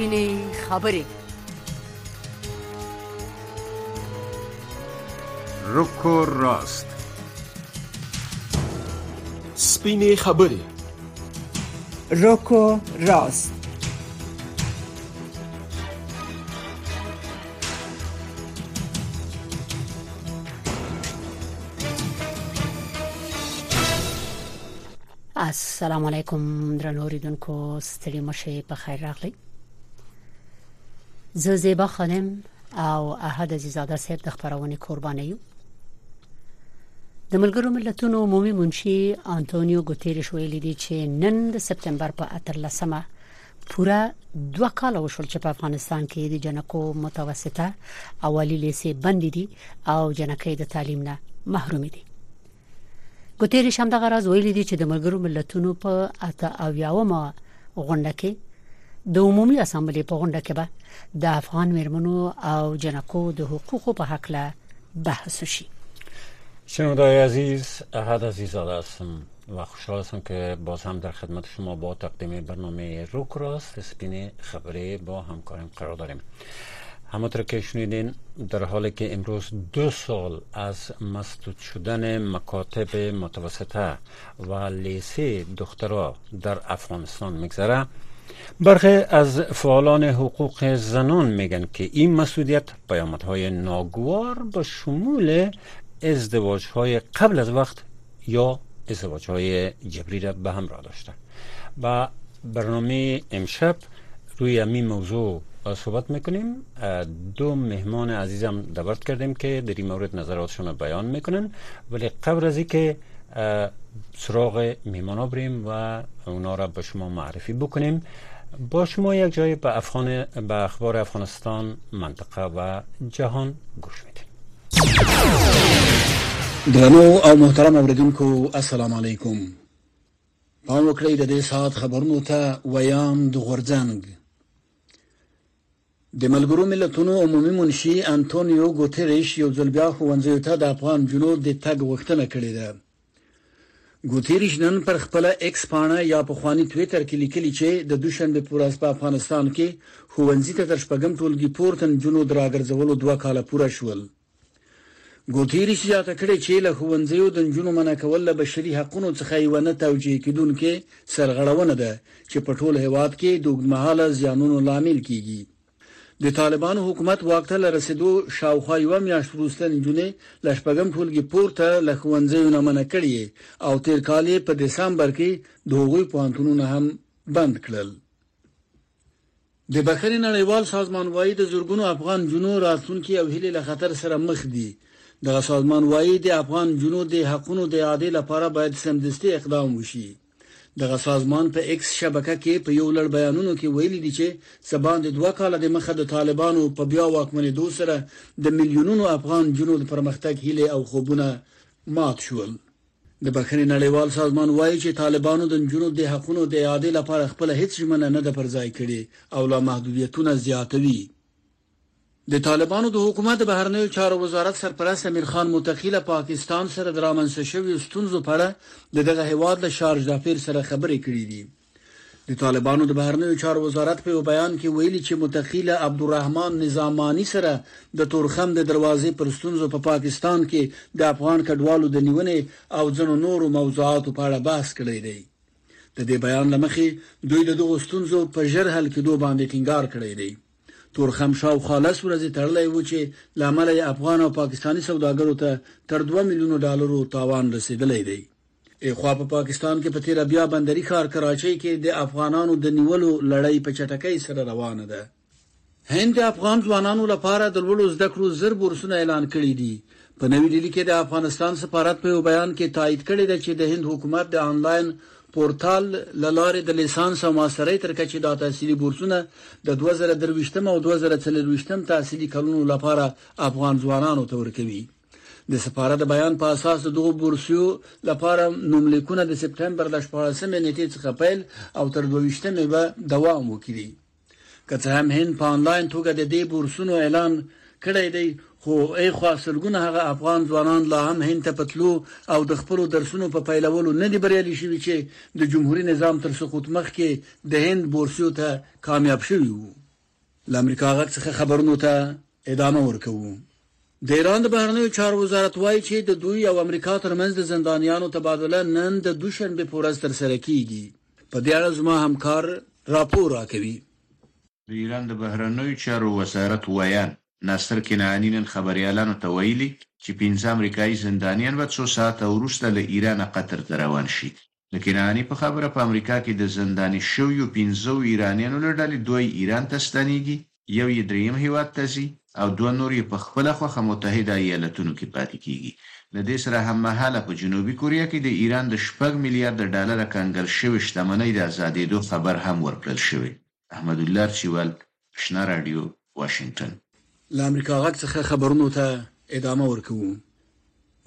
سپینې خبرې رکو راست. سپینې خبرې روکو راست. السلام علیکم درنو اوریدونکو ستړي مشه په خیر راغلی زه زیبا خانم او احد عزیزاده صاحب د خبرونه قرباني یو د ملګرو ملتونو عمومي منشي انټونیو ګوتيريش ویلي دی چې نن د سپتمبر په 13مه پورا دوه کال وشول چې په افغانستان کې د جنکو متوسطه اولی لیسې بند دي او جنکۍ د تعلیم نه محروم دي. ګوتيريش هم د غرض ویلي دي چې د ملګرو ملتونو په اته او یاومه غونډه کې د عمومي اسامبلې په غونډه کې به د افغان مرمنو او جنکو د حقوقو په حق له بحث وشي شنوندای عزیز احد عزیزاده هستم و خوشحال هستم که باز هم در خدمت شما با تقدیم برنامه روک راست سپین خبری با همکاریم قرار داریم. همونطور که شنیدین در حالی که امروز دو سال از مسدود شدن مکاتب متوسطه و لیسه دخترها در افغانستان میگذره برخی از فعالان حقوق زنان میگن که این مسئولیت پیامدهای ناگوار با شمول ازدواج های قبل از وقت یا ازدواج های جبری را به همراه داشته. و برنامه امشب روی همین موضوع صحبت می‌کنیم. دو مهمان عزیزم دعوت کردیم که در این مورد نظراتشون بیان می‌کنن. ولی قبل از اینکه سراغ مهمان بریم و اونا را به شما معرفی بکنیم. با شما یک جای به, افغان به اخبار افغانستان منطقه و جهان گوش میدیم. درنو او محترم اوریدونکو السلام علیکم. پام وکړئ د دې سات خبرونو ته ویاند غورځنګ. د ملګرو ملتونو عمومي منشي انټونیو ګوتریش یو ځل بیا خوندزیو ته د افغان نجونو د تګ غوښتنه کړې ده. ګوتریش نن پر خپل ایکس پاڼه یا پخواني ټوئیټر کې لیکلي چې د دوشنبې په ورځ په افغانستان کې خوندزي ته تر شپږم ټولګي پورته نجونو د نه راګرځولو دوه کاله پوره شول. ګوتریش زیاته کړې چې له خوندزیو د جنونو منع کول له بشري حقوقو څخه یو نه توجیه کیدونکې سرغړونه ده چې په ټول هیواد کې د اوږدمهاله زیانونو لامل کیږي د طالبانو حکومت واک ته رسیدو شاوخوا یو میاشت وروسته نجونې لشپګم ټولګي پورته لخوانځي نه منع کړي او تیر کال په دسمبر کې د هغوی پوهنتونونه هم بند کړل. د بخښنې نړیوال سازمان وايي د زورګونو افغان جنو راتلونکي او هلي له خطر سره مخ دي. د سازمان وايي د افغان جنو د حقونو د اعاده لپاره باید سمدستي اقدام وشي دغه سازمان په ایکس شبکه کې په یو لړ بیانونو کې ویلي دي چې سبان د دوه کال د مخه د طالبانو په بیا واکمنېدو سره د میلیونونو افغان جنکو پرمختګ هیله او خوبونه مات شول. د بخښنې نړیوال سازمان وایي چې طالبانو د جنکو د حقونو د اعاده لپاره خپل هیڅ ژمنه نه ده پرځای کړې او لا محدودیتونه زیاتوي د طالبانو د حکومت د بهرنیو چارو وزارت سرپرست امیر خان متقي له پاکستان سره درامنځته شوی ستونزو په اړه دغه هیواد له شارج دافیر سره خبرې کړې دي. د طالبانو د بهرنیو چارو وزارت په بیان کې ویلي چې متخیله عبدالرحمن نظامانی سره د تورخم د دروازې پر ستونزو په پا پاکستان کې د افغان کډوالو د نیونې او ځنو نورو موضوعاتو په اړه بحث کړی دی. د دې بیان لمخې دوی د دغو ستونزو په ژر حل کېدو باندې ټینګار کړی دی تورخم شاو خالص ورځې تړلې و چې لامل افغان او پاکستانی سوداګرو ته تر 2 میلیونو ډالرو تاوان رسیدلی دی. خو په پاکستان کې په تیره بیا بندري ښار کراچۍ کې د افغانانو د نیولو لړۍ په چټکۍ سره روانه ده. هند افغان ځوانانو لپاره د لوړو زده کړو زر بورسونه اعلان کړي دي. په نوي ډیلي کې د افغانستان سفارت په بیان کې تایید کړی دی چې د هند حکومت د انلاین پورتال لاره د لیسانس او ماسترۍ تر کچې د تحصیلي بورسونه د 2023 او 2024 تحصیلي کلونو لپاره افغان ځوانانو ته ورکوي. د سفارت بیان په اساس دغه بورسیو لپاره نوملیکونه د سپټمبر د 14 نیټې څخه پیل او تر 22 به دوام وکړي. که څه هم هند په انلاین توګه د دې بورسونو اعلان کړی دی خو ای خوا سلګونه هغه افغان ځوانان لا هم هند ته پتلو او د خپل درسونو په پیلولو نه دی بریالي شوي چې د جمهوریت نظام تر سقوط مخکې د هند بورسیو ته کامیاب شوي وو. لامریکا غږ څخه خبرونو ته ادامه ورکوو. د ایران د بهرنیو چارو وزارت وایي چې د دوی او امریکا ترمنځ د زندانیانو تبادله نن د دوشنبه په ورځ تر سره کیږي. په دې اړه زما همکار راپور راکوي. د ایران د بهرنیو چارو وزارت ویان ناصر کنعانی نن خبريالانو ته ویلي چې پنځه امریکایي زندانیان به څو ساعته وروسته له ایران قطر ته روان شي. د کنعانی په خبره په امریکا کې د زنداني شویو پنځو ایرانیانو له ډلې دوی ایران ته ستنیږي یو یې دریم هیواد ته ځي او دوه نور یې په خپل خوخه متحده ایالاتونو کې پاتې کیږي له دې سره هم مهاله په جنوبي کوریا کې د ایران د شپږ میلیارډ ډالر کنګل شوی شتمنۍ د ازادېدو خبر هم ورکړل شوی احمد الله چوال شنا رادیو واشنگټن له امریکا غږ څخه خبرونو ته ادامه ورکوو.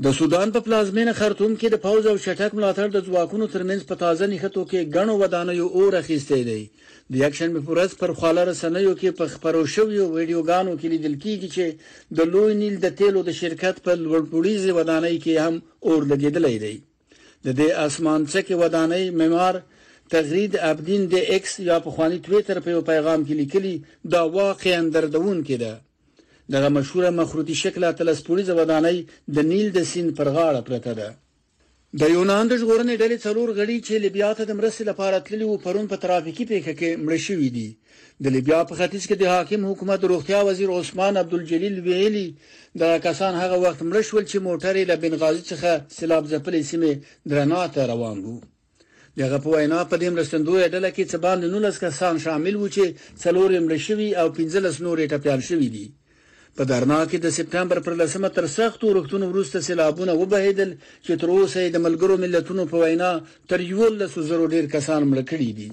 د سودان په پلازمینه خرطوم کې د پوځ او چټک ملاتړ د ځواکونو ترمنځ په تازه نښتو کې غنو ودانیو اور اخیستې دی. د یکشن په پرز پر خاله رسنیو کې په خبرو شویو ویډیوګانو کې لیدل کیږي چې د لوی نیل د تیلو د شرکت په لوړپوړیزه ودانۍ کې هم اور لګیدلې دی. د دې اسمان څخه ودانۍ معمار تغرید ابدین د ایکس یا په خواني ټوئیټر په پیغام کې لیکلي دا واقعا دردونکې ده دغه مشهوره مخروطي شکل اتلسپولیز ودانۍ د نیل د سین پر غاړه پرته ده. د یونان د ژغورنې ډلې څلور غړي چې لیبیا ته د مرستې لپاره تللي وو پرون په ترافیکي پیښه کې مړ شوي دي. د لیبیا په ختیځ کې د حاکم حکومت روغتیا وزیر عثمان عبدالجلیل ویلي د کسان هغه وخت مړ شول چې موټر له بنغازي څخه سیلاب ځپلې سیمه درنا ته روان وو. دغه په وینا په دې مرستندوی ډله کې څه باندې 19 کسان شامل وو چې څلور مړ شوي او 15 نور ټپيان شوي دي په درنا کې د سپتمبر پر لسمه تر سختو وروختونو وروسته سیلابونه وبهیدل چې تر اوسه د ملګرو ملتونو په وینا تر یو لسو زرو ډیر کسان مړ کړي دي.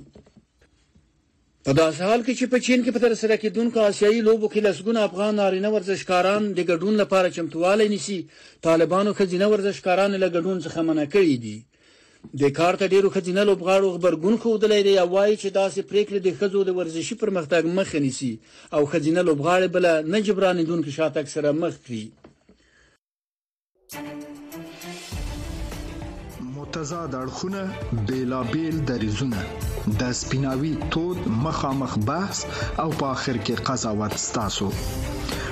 په داسې حال کې چې په چین کې په تر سره کېدونکو آسیایي لوبو کې لسګونه افغان نارینه ورزشکاران د ګډون لپاره چمتووالی نیسي طالبانو خزینه ورزشکاران له ګډون څخه منع کړي دي د کار ته ډیرو خځینه لوبغاړو خبرګون خو دلې دی وایي چې داسې پریکړې د خزو د ورزشي پرمختګ مخ نیسي او خځینه لوبغاړي بل نه جبرانیدون کې شاته اکثره مخ کړي. متضاد اړخونه بیلابیل دریزونه د سپیناوي تود مخامخ بحث او په اخر کې قضاوت ستاسو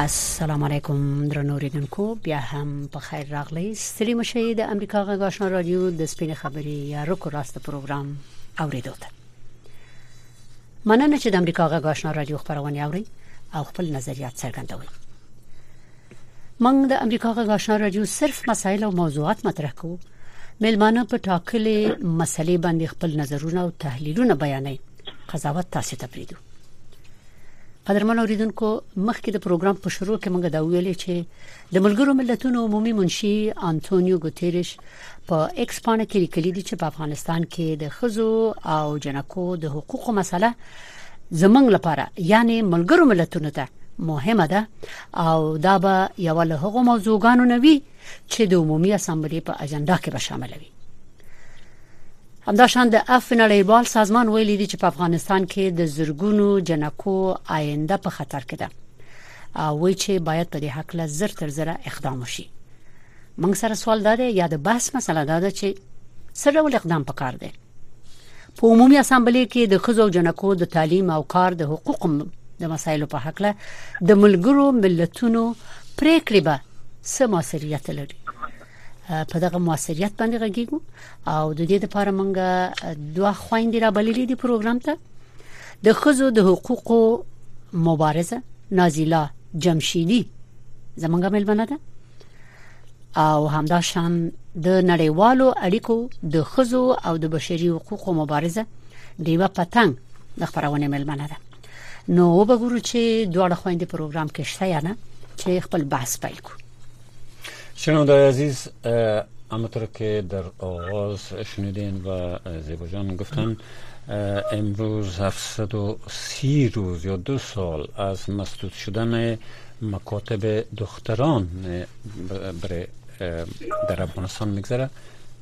السلام علیکم درنوریدونکو بیا هم په خیر راغلی ستړي مشه د امریکا غاښنا رادیو د سپینې خبري یا رکو راست پروګرام اوریدو ته مننه چې د امریکا غاښنا رادیو خبرونه اوري او خپل نظریات څرګندوي موږ د امریکا غاښنا رادیو صرف مسایل او موضوعات مطرح کوو ملمانه په ټاکلې مسلې باندې خپل نظرونه او تحلیلونه بیانوي قضاوت تاسو ته پریدو قدرمن اوریدونکو مخکې د پروګرام په شروع کې موږ دا ویلې چې د ملګرو ملتونو عمومي منشي انټونیو ګوتيريش په ایکس پانه کې لیکلي دي چې په افغانستان کې د ښځو او جنکو د حقوقو مسله زمنګ لپاره یعنی ملګرو ملتونو ته مهمه ده. او دا به یو له هغو موضوعګانو نوي چې د عمومي اسامبلې په اجنډا کې به شامل وي همدا شان د اف نړیوال سازمان ویلي دی چې په افغانستان کې د زرګونو جنکو آینده په خطر کې ده. او وی چې باید په دې حق له زر تر زر اقدام وشي. موږ سره سوال ده یا د بحث مسله ده چې سره ول اقدام پکار دی؟ په عمومي اسامبلې کې د خزو جنکو د تعلیم او کار د حقوقو د مسایلو په حق له د ملګرو ملتونو پریکړې به سماسریت لري په دغه موثریت باندې غږیږو. او د دې لپاره مونږ دوه خويندې را بللې دي پروګرام ته. د خزو د حقوقو مبارزه نازیلا جمشیدی زمونږ ملمنه ده. او همدا شان د نړیوالو اړیکو د خزو او د بشري حقوقو مبارزه دیوه پتنګ د خبرونه ملمنه ده. نو وګورو چې دواړه خويندې پروګرام کې شته یا نه چې خپل بحث پیل کړو شنوندای عزیز همطور که در آغاز شنیدین و زیبا جان گفتن امروز 730 روز یا دو سال از مسدود شدن مکاتب دختران برای در افغانستان میگذره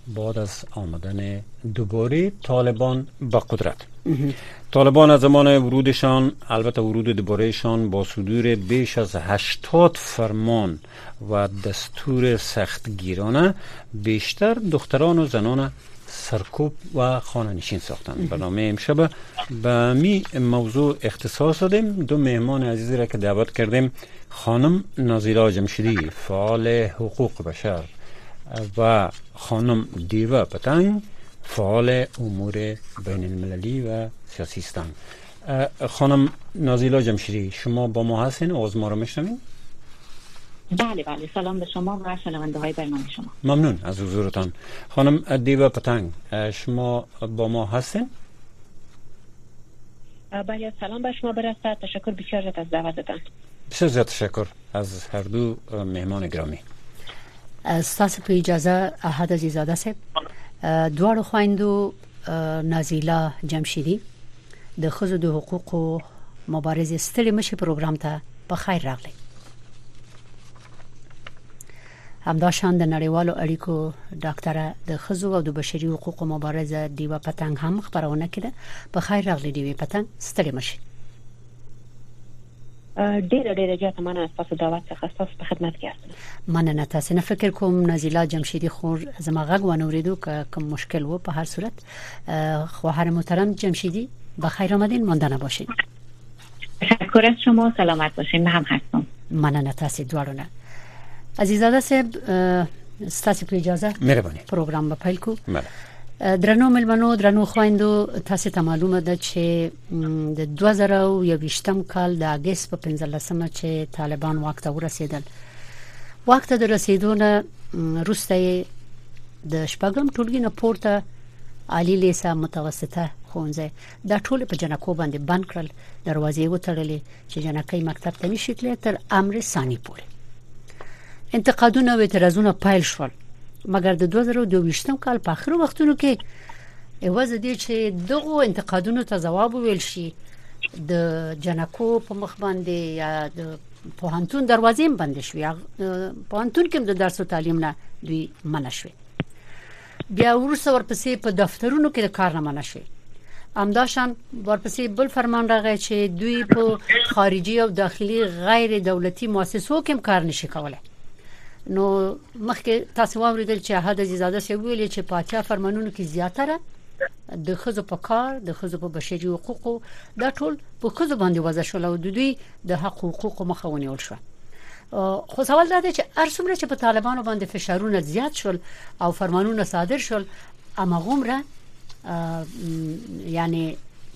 بعد از آمدن دوباره طالبان با قدرت. طالبان از زمان ورودشان البته ورود دوبارهشان با صدور بیش از 80 فرمان و دستور سختگیرانه بیشتر دختران و زنان سرکوب و خانه نشین ساختند برنامه امشب به می موضوع اختصاص دادیم. دو مهمان عزیزی را که دعوت کردیم خانم نازیلا جمشیدی فعال حقوق بشر و خانم دیوه پتنگ. فعال امور بین المللی و سیاسی هستند خانم نازیلا جمشیدی شما با ما هستین؟ آواز ما رو میشنوین؟ بله بله. سلام به شما و شنونده های برنامه شما. ممنون از حضورتان. خانم دیوه پتنگ شما با ما هستین؟ بله سلام به شما برسد. تشکر بسیار از دعوتتان. بسیار زیاد تشکر از هر دو مهمان گرامی. ستاسو په اجازه احد عزیزاده صاحب. دواړو خويندو نازیلا جمشیدی د خزو د حقوقو مبارزې ستړي مشي پروګرام ته په خیر راغلی همدا شان د نړیوالو اړیکو ډاکټره د خزو او د بشري حقوقو مبارزه دیوا پتنګ هم خبرونه کړه. په خیر راغلی دیوا پتنګ ستړي مشي ډیره ډیره زیاته مننه تاسو دعوت څخه تاسو په خدمت کې یاست مننه تاسو نه فکر کوم نزیلا جمشیدی خور زما غږ ونوریدو که کوم مشکل و په هر صورت. خواهر محترم جمشیدی بخیر آمدین ماندنه باشین تشکر از شما سلامت باشین من هم هستم. مننه تاسو دواړو نه. عزیزاده صاحب ستاسو په اجازه مهرباني. پروګرام به پیل کو. بله. درنو ملمنو درنو خويندو تاسو ته معلومه ده چې د 2021م کال د اگست په 15مه چې طالبان واک ته ورسېدل. واک ته د رسیدونه روسته د شپږم ټولګي نه پورته عالی لیسه متوسطه خونځه د ټول په جنکو باندې بند کړل دروازې وتړلې چې جنکې مکتب ته نشي تللی تر امر ثاني پورې. انتقادونه او اعتراضونه پایل شول مګر د 2022م کال په اخر وختونو کې ایواز دي چې دغه انتقادونو ته جواب ویل شي د جنکو په مخ باندې یا د پوهنتون دروازې بند شوې. پوهنتون کې د درس او تعلیم نه دوی منع شوې. بیا ورسره ورپسې په دفترونو کې د کار نه منع شوې. امداشان ورپسې بل فرمان راغی چې دوی په خارجي او داخلي غیر دولتي مؤسسو کې کار نشي کولای نو مخکې تاسو واوریدل چې احد عزیزاده سی ویل چې پاچا فرمانونو کې زیاتره د خزو په کار د خزو په بشري حقوقو دا ټول په خزو باندې وځه شول او د دوی د حق حقوقو مخاوني ول شو خو سوال دا دی چې ارسمره چې په طالبانو باندې فشارونه زیات شول او فرمانونه صادر شول اما غومره یعنی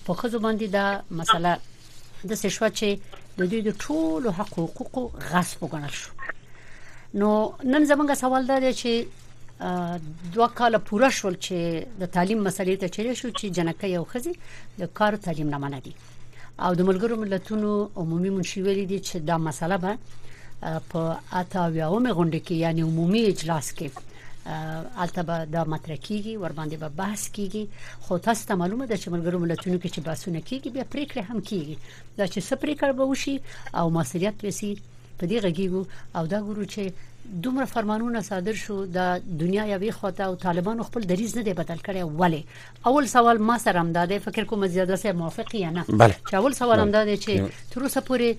په خزو باندې دا مسله د سشوا چې د دوی د ټولو حق حقوقو غصب وګڼل شو نو نن زمونږ سوال دا دی چې دوه کال پوره شول چې د تعلیم مسلې ته چیرې شو چې جنکه یو خزي د کار تعلیم نه منادي او د ملګرو ملتونو عمومي منشي ویلي دي چې دا مسله به په اتا ویاومه غونډه کې یعنی عمومي اجلاس کې البته به دا مطرح کیږي ور باندې به بحث کیږي. خو تاسو ته معلومه ده چې ملګرو ملتونو کې چې بحثونه کیږي بیا پریکړه هم کیږي. دا چې سپریکړه به وشي او مسولیت وسی په دې غږیږو. او دا ګورو چې دومره فرمانونه صادر شو د دنیا یوې خواته او طالبانو خپل دریز نه دی بدل کړی. ولی اول سوال ما سره هم داده فکر کوم زیاده سره موافق یا نه؟ بله. چې اول سوال هم داده چې تر اوسه پورې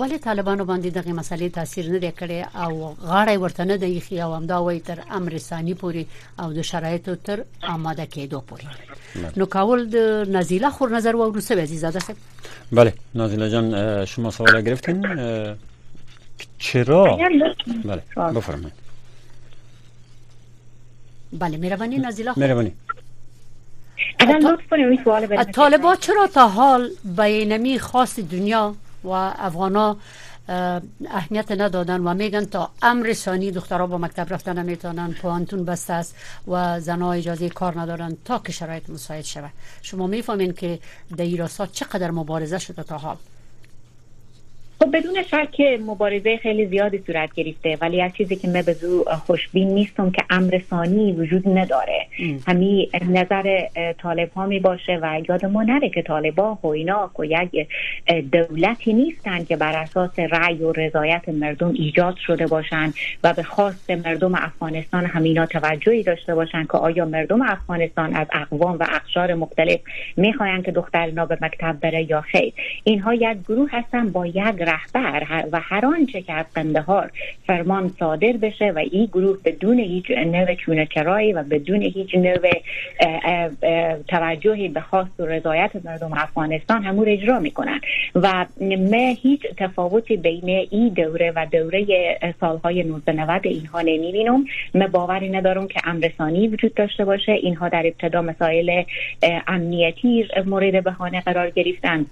ولی طالبانو باندې دغه مسلې تاثیر نه دی کړی او غاړه ورته نه دی خي او هم دا وای تر امر ثاني پورې او د شرایطو تر آماده کېدو پورې. نو کاول د نزیله خور نظر و ورسه عزیزاده بله. نازیلا جان شما سوال گرفتین چرا؟ بله بفرمایید. بله مهربانی نازیلا مهربانی. طالبان چرا تا حال بینمی خاص دنیا و افغانا اهمیت ندادن و میگن تا امر ثانی دخترها با مکتب رفتن نمی‌تونن پوانتون بسته است و زنها اجازه کار ندارن تا که شرایط مساعد شود؟ شما می‌فهمین که در ایراسا چقدر مبارزه شده تا حال؟ خب بدون شک مبارزه خیلی زیادی صورت گرفته ولی از چیزی که من به زو خوشبین نیستم که امر ثانی وجود نداره. همین نظر طالب ها می باشه و یاد ما نره که طالبا و اینا و یک دولتی نیستند که بر اساس رأی و رضایت مردم ایجاد شده باشند و به خواست مردم افغانستان همینا توجهی داشته باشند که آیا مردم افغانستان از اقوام و اقشار مختلف می‌خواهند که دخترنا به مکتب بره یا خیر. اینها یک گروه هستن با یک رهبر و هر آنچه که از قندهار فرمان صادر بشه و این گروه بدون هیچ نوع چونکرایی و بدون هیچ نوع توجهی به خواست و رضایت مردم افغانستان همون اجرا می‌کنن. و من هیچ تفاوتی بین این دوره و دوره سالهای 1990 اینها نمی‌بینم. من باوری ندارم که امرسانی وجود داشته باشه. اینها در ابتدا مسائل امنیتی مورد بهانه قرار گرفتن.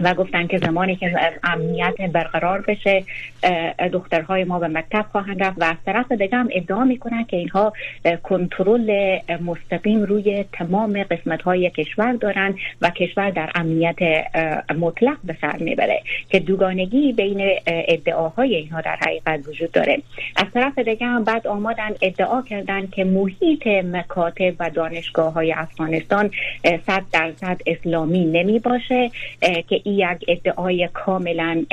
و گفتن که زمانی که امنیت برقرار بشه دخترهای ما به مکتب خواهند رفت و از طرف دیگه هم ادعا می‌کنن که اینها کنترل مستقیم روی تمام قسمت های کشور دارن و کشور در امنیت مطلق به سر می‌بره که دوگانگی بین ادعاهای اینها در حقیقت وجود داره. از طرف دیگه هم بعد آمادن ادعا کردن که محیط مکاتب و دانشگاه های افغانستان صد درصد اسلامی نمی باشه که یک ادعای کاملا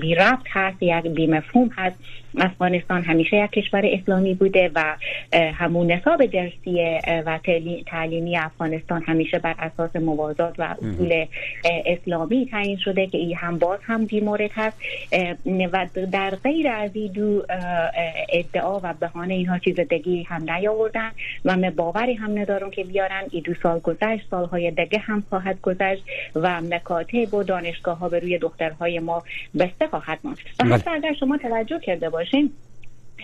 بی رفت هست یک بی مفهوم هست. افغانستان همیشه یک کشور اسلامی بوده و همون نصاب درسی و تعلیمی افغانستان همیشه بر اساس موازات و اصول اسلامی تعیین شده که این هم باز هم بیمورد هست. و در غیر از این دو ادعا و بهانه اینها چیز دگی هم نیاوردن و من باوری هم ندارم که بیارن این دو سال گذشت سالهای دگه هم خواهد گذشت و مکاتب و دانشگاه ها به روی دخترهای ما بسته خواهد ماند. و حتی اگر شما توجه کرده Pues Medellín.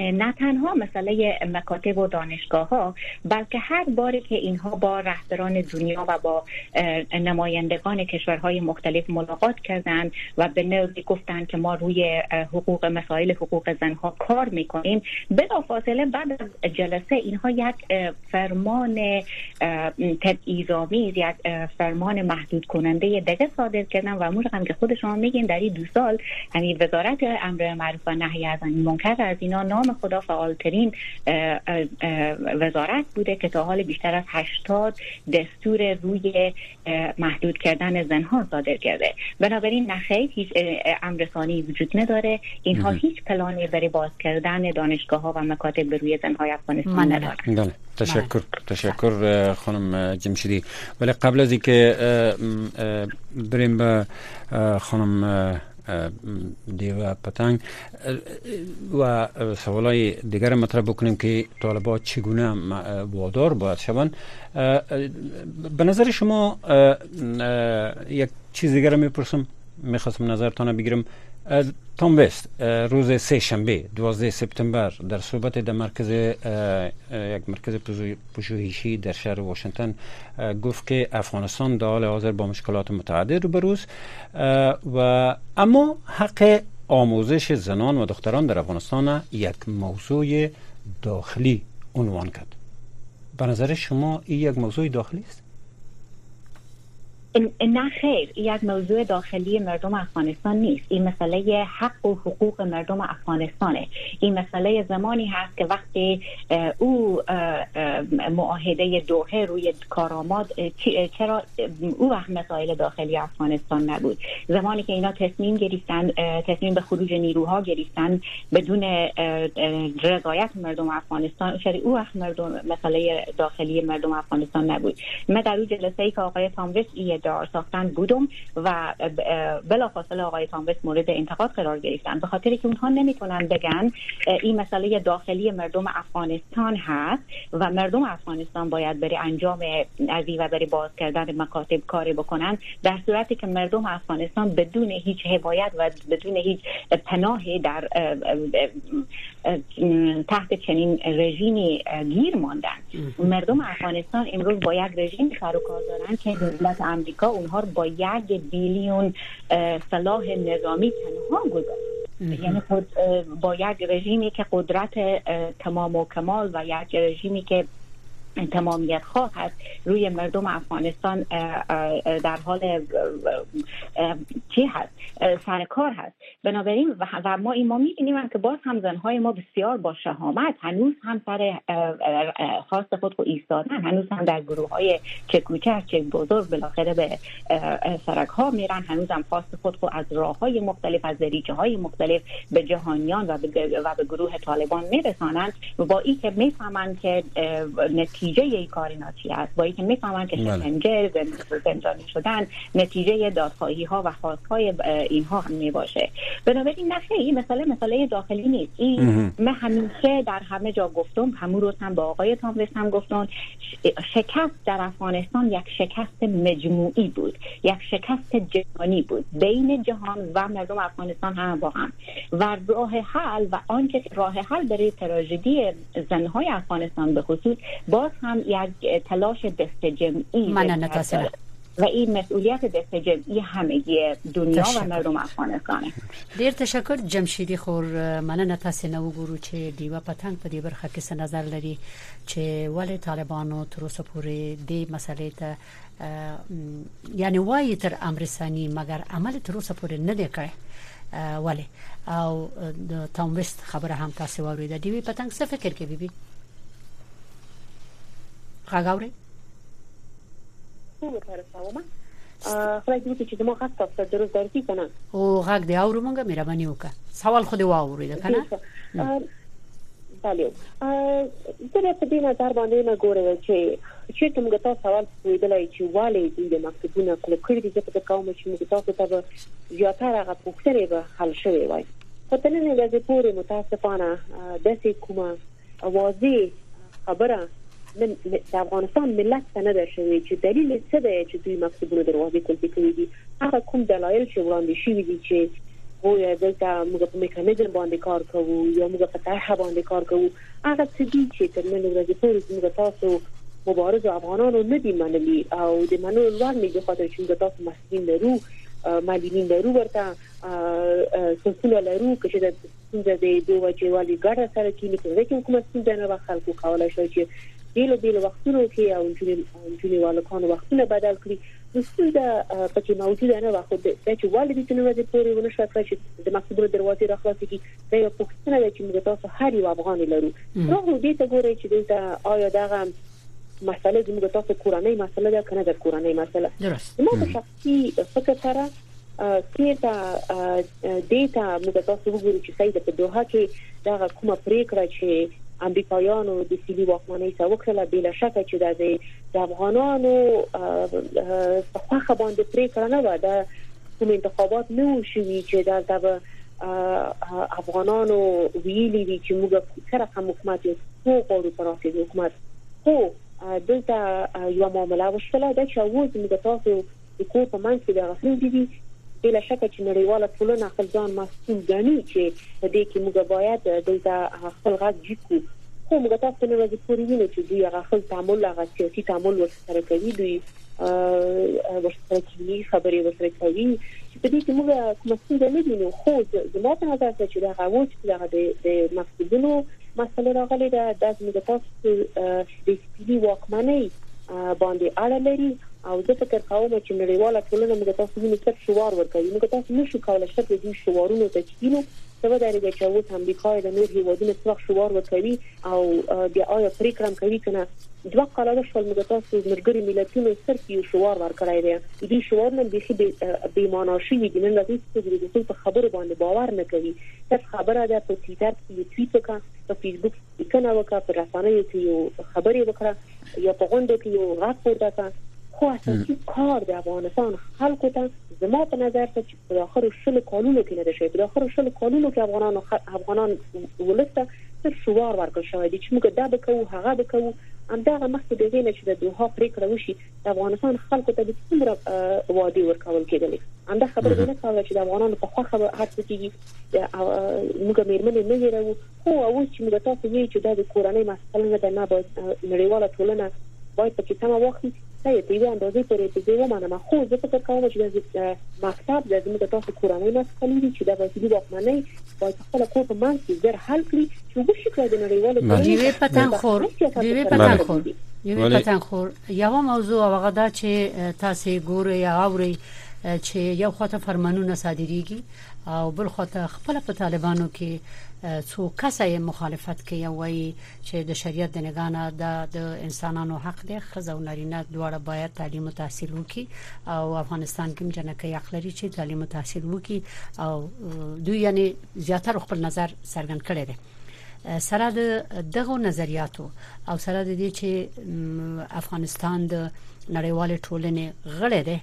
نه تنها مسئله مکاتب و دانشگاه ها بلکه هر باری که اینها با رهبران دنیا و با نمایندگان کشورهای مختلف ملاقات کردند و به نوعی گفتند که ما روی حقوق مسائل حقوق زنها کار می‌کنیم بلافاصله بعد از جلسه اینها یک فرمان تبعیض‌آمیز یک فرمان محدود کننده دیگه صادر کردن و امور هم که خود شما میگین در این دو سال همین وزارت امر معروف و نهی از منکر از اینا نام خدا فعالترین وزارت بوده که تا حال بیشتر از 80 دستور روی محدود کردن زنها صادر کرده. بنابراین نخیر هیچ امرسانی وجود نداره. اینها هیچ پلانی برای باز کردن دانشگاه ها و مکاتب به روی زنهای افغانستان ندارن بله. تشکر. تشکر خانم جمشیدی. ولی قبل از اینکه بریم به خانم دیو پتنگ. و سوالای دیگر مطرح بکنیم که طالبات چگونه وادار باید شوند. به نظر شما یک چیز دیگر می‌پرسم؟ می‌خواستم نظرتان بگیرم. تام وست روز سه شنبه 12 سپتامبر در صحبت در مرکز یک مرکز پژوهشی در شهر واشنگتن گفت که افغانستان در حال حاضر با مشکلات متعدد روبروز و اما حق آموزش زنان و دختران در افغانستان یک موضوع داخلی عنوان کرد به نظر شما این یک موضوع داخلی است نه خیر. یک موضوع داخلی مردم افغانستان نیست. این مسئله حق و حقوق مردم افغانستانه. این مسئله زمانی هست که وقتی او معاهده دوحه روی کارآمد چرا او وقت مسائل داخلی افغانستان نبود. زمانی که اینا تصمیم گرفتن تصمیم به خروج نیروها گرفتن بدون رضایت مردم افغانستان شری او وقت مسئله داخلی مردم افغانستان نبود. من در اون جلسه ای که آقای تامویس دار ساختن بودم و بلافاصله آقای تاموس مورد انتقاد قرار گرفتن. به خاطر که اونها نمی‌تونن بگن این مسئله داخلی مردم افغانستان هست و مردم افغانستان باید بری انجام ازی و بری باز کردن مکاتب کاری بکنن. در صورتی که مردم افغانستان بدون هیچ حمایت و بدون هیچ پناهی در تحت چنین رژیمی گیر ماندن. مردم افغانستان امروز با یک رژیم سر و کار دارن که دولت امریکا اونها رو با یک بیلیون سلاح نظامی تنها گذاشت. یعنی خود با یک رژیمی که قدرت تمام و کمال و یک رژیمی که تمامیت خواه هست روی مردم افغانستان در حال چی هست؟ سرکار هست. بنابراین و ما این ما می‌بینیم که باز هم زنهای ما بسیار با شهامت هنوز هم سر خواست خود رو ایستادن هنوز هم در گروه های چه کوچک چه بزرگ بالاخره به سرک ها میرن هنوز هم خواست خود رو از راه های مختلف از دریچه های مختلف به جهانیان و به, و به گروه طالبان میرسانند. و با این که می‌فهمند که نتیجه ای کار ناچی است. با اینکه می‌فهمند که بله. شکنجه زندانی شدن نتیجه دادخواهی ها و خواست های اینها هم می باشه بنابراین نخه این مسئله مسئله داخلی نیست. این من همیشه در همه جا گفتم همون روز هم با آقای تامویس هم گفتم شکست در افغانستان یک شکست مجموعی بود. یک شکست جهانی بود. بین جهان و مردم افغانستان هم با هم. و راه حل و آنچه راه حل برای تراژدی زنهای افغانستان به خصوص باز هم یک تلاش دست جمعی من و این مسئولیت دست جمعی همگی دنیا تشکر. و مردم افغانستان ډیر تشکر. جمشیدی خور مننه تاسو نه وګورو چې دیوا پتنګ په دې برخه کې نظر لري چې ولې طالبانو تر اوسه پورې دې مسلې ته یعنی وایي تر امرسانی مګر عمل تر اوسه پورې نه دی کړی ولی. او د تاموست خبره هم تاسو وریده دی پتنګ څه فکر کوي بي غاغوري خدای دې چې زما غږ تاسو درست درځي کنه او غږ دی اورو مونږه مهرباني وکړه سوال خو دې واورید کنه بله زه په دې نظر باندې نه ګورم چې چې موږ تاسو سوال ویدلای چې والي د مکتبونو کله کړی دي چې په کوم چې موږ تاسو ته زیاتره هغه پوښتنې به حل شوي وای په تلنې د پورې متاسفانه د سې کومه واضح خبره من د افغانستان ملت نه ده شوی چې دلیل څه دی چې دوی مکتوبونه دروازې کولې کوي دي هغه کوم دلایل چې وړاندې شوی دي چې خو دلته موږ په میکانیزم باندې کار کوو یا موږ په طرح باندې کار کوو هغه څه دي چې تر نن ورځې پورې موږ تاسو مبارز افغانانو نه دي منلي او د منلو لپاره موږ خاطر چې موږ تاسو مسئولین لرو معلمین لرو ورته سلسله لرو چې د څنګه د دوه وجوالي ګډه سره کې نه کوي کوم څه نه خلکو کولای شي چې بیل بیل وختونو کې او جونې والکانو وختونه بدل کړي نو څه پکې موجوده نه واخو د چې والدې چې نو د پوري ونه شو چې د مکتوب دروازې راخلاصي کی دا یو پوښتنه ده چې موږ تاسو هر یو افغان لرو. نو دې ته ګورئ چې دلته آیا دغه مسله زموږ تاسو کورنۍ مسله ده کنه د کورنۍ مسله درست. ما په شخصي فکر سره کېتا دیتا موږ تاسو وګورئ چې سید په دوه کې دا کومه پریکړه چې امریکایانو د سیلي واکمنۍ څخه وکړه بل شک چې د افغانانو په خوخه باندې پریکړه نه و د کوم انتخابات نه شوي چې د افغانانو ویلي دي چې موږ سره کوم حکومت یو غوړو پراسي حکومت. خو دلته یو معاملې وشله د چې اوس موږ تاسو د کو په منځ کې د غفلت دي بلا شک چې نړیواله ټولنه خپل ځان مسؤل ګڼي چې د دې کې موږ باید دلته خپل غږ جکو خو موږ تاسو نه راځي پوری ویني چې دوی هغه خپل تعامل هغه سیاسي تعامل ورسره کوي دوی ورسره کوي خبرې ورسره کوي. چې په دې کې موږ کوم څه نه دي نو خو زما په نظر چې دا هغه چې د د مقصودونو مسله راغلي ده د موږ تاسو د سپیډي واکمنۍ باندې اړه لري او زه فکر کوم چې نړیواله ټولنه موږ تاسو نه څه شوار ورکوي. موږ تاسو نشو کولای چې د دې شوارونو ته کینو څه درې چې اوس امریکا د نور هیوادونو څخه شعار ورکوي او بیا آیا پریکړه کوي کنه دوه کاله شول موږ تاسو ملګرو ملتونو صرف یو شعار ورکړای دی. دې شعار نن به به معنا شي دي. نن د ټول خبرو باندې باور نه کوي. تاسو خبره ده په ټوئیټر کې ټویټ وکړه په فیسبوک کې کنه وکړه په رسنیو کې یو خبري وکړه یا په غونډه کې یو غږ پورته کړه خو اساسي کار د افغانستان خلکو ته زما په نظر ته چې په اخر شل کالونو کې نه ده شوی په اخر شل کالونو کې افغانان افغانان ولسته تر شوار ورکړ شوی دي چې موږ دا به کوو هغه به کوو. همدغه مخکې د غینې چې د دوه پریکړه وشي د افغانستان خلکو ته د څومره وادي ورکول کېدل همدا خبره نه کوله چې د افغانانو په خوخه هر څه کېږي. موږ مېرمنې نه لرو خو او چې موږ تاسو وی چې د کورنۍ مسله نه نه نړیواله ټولنه باید په کې سم واخلي ته یې په اندازې پورې په دې ومنم خو زه فکر کوم چې د مکتب د زموږ تاسو کورنۍ مسلې دي چې د وسیلې واکمنۍ باید خپل کور په منځ کې زر حل کړي چې وګورئ چې د نړیوالو دیوی پتن خور دیوی پتن خور یو پتن خور یو موضوع هغه دا چې تاسو ګوري یا اوري چې یو خواته فرمانونه صادریږي او بل خواته خپل په طالبانو کې څو کسه مخالفت کوي وایي چې د شریعت د نگانه د انسانانو حق دی خزه او نارینه دواړه باید تعلیم او تحصیل وکړي. او افغانستان کې جنکه حق لري چې تعلیم او تحصیل وکړي او دوی یعنی زیاتره خپل نظر څرګند کړي دي سره د دغه نظریاتو او سره د دې چې افغانستان د نړیوال ټولنې غړی دی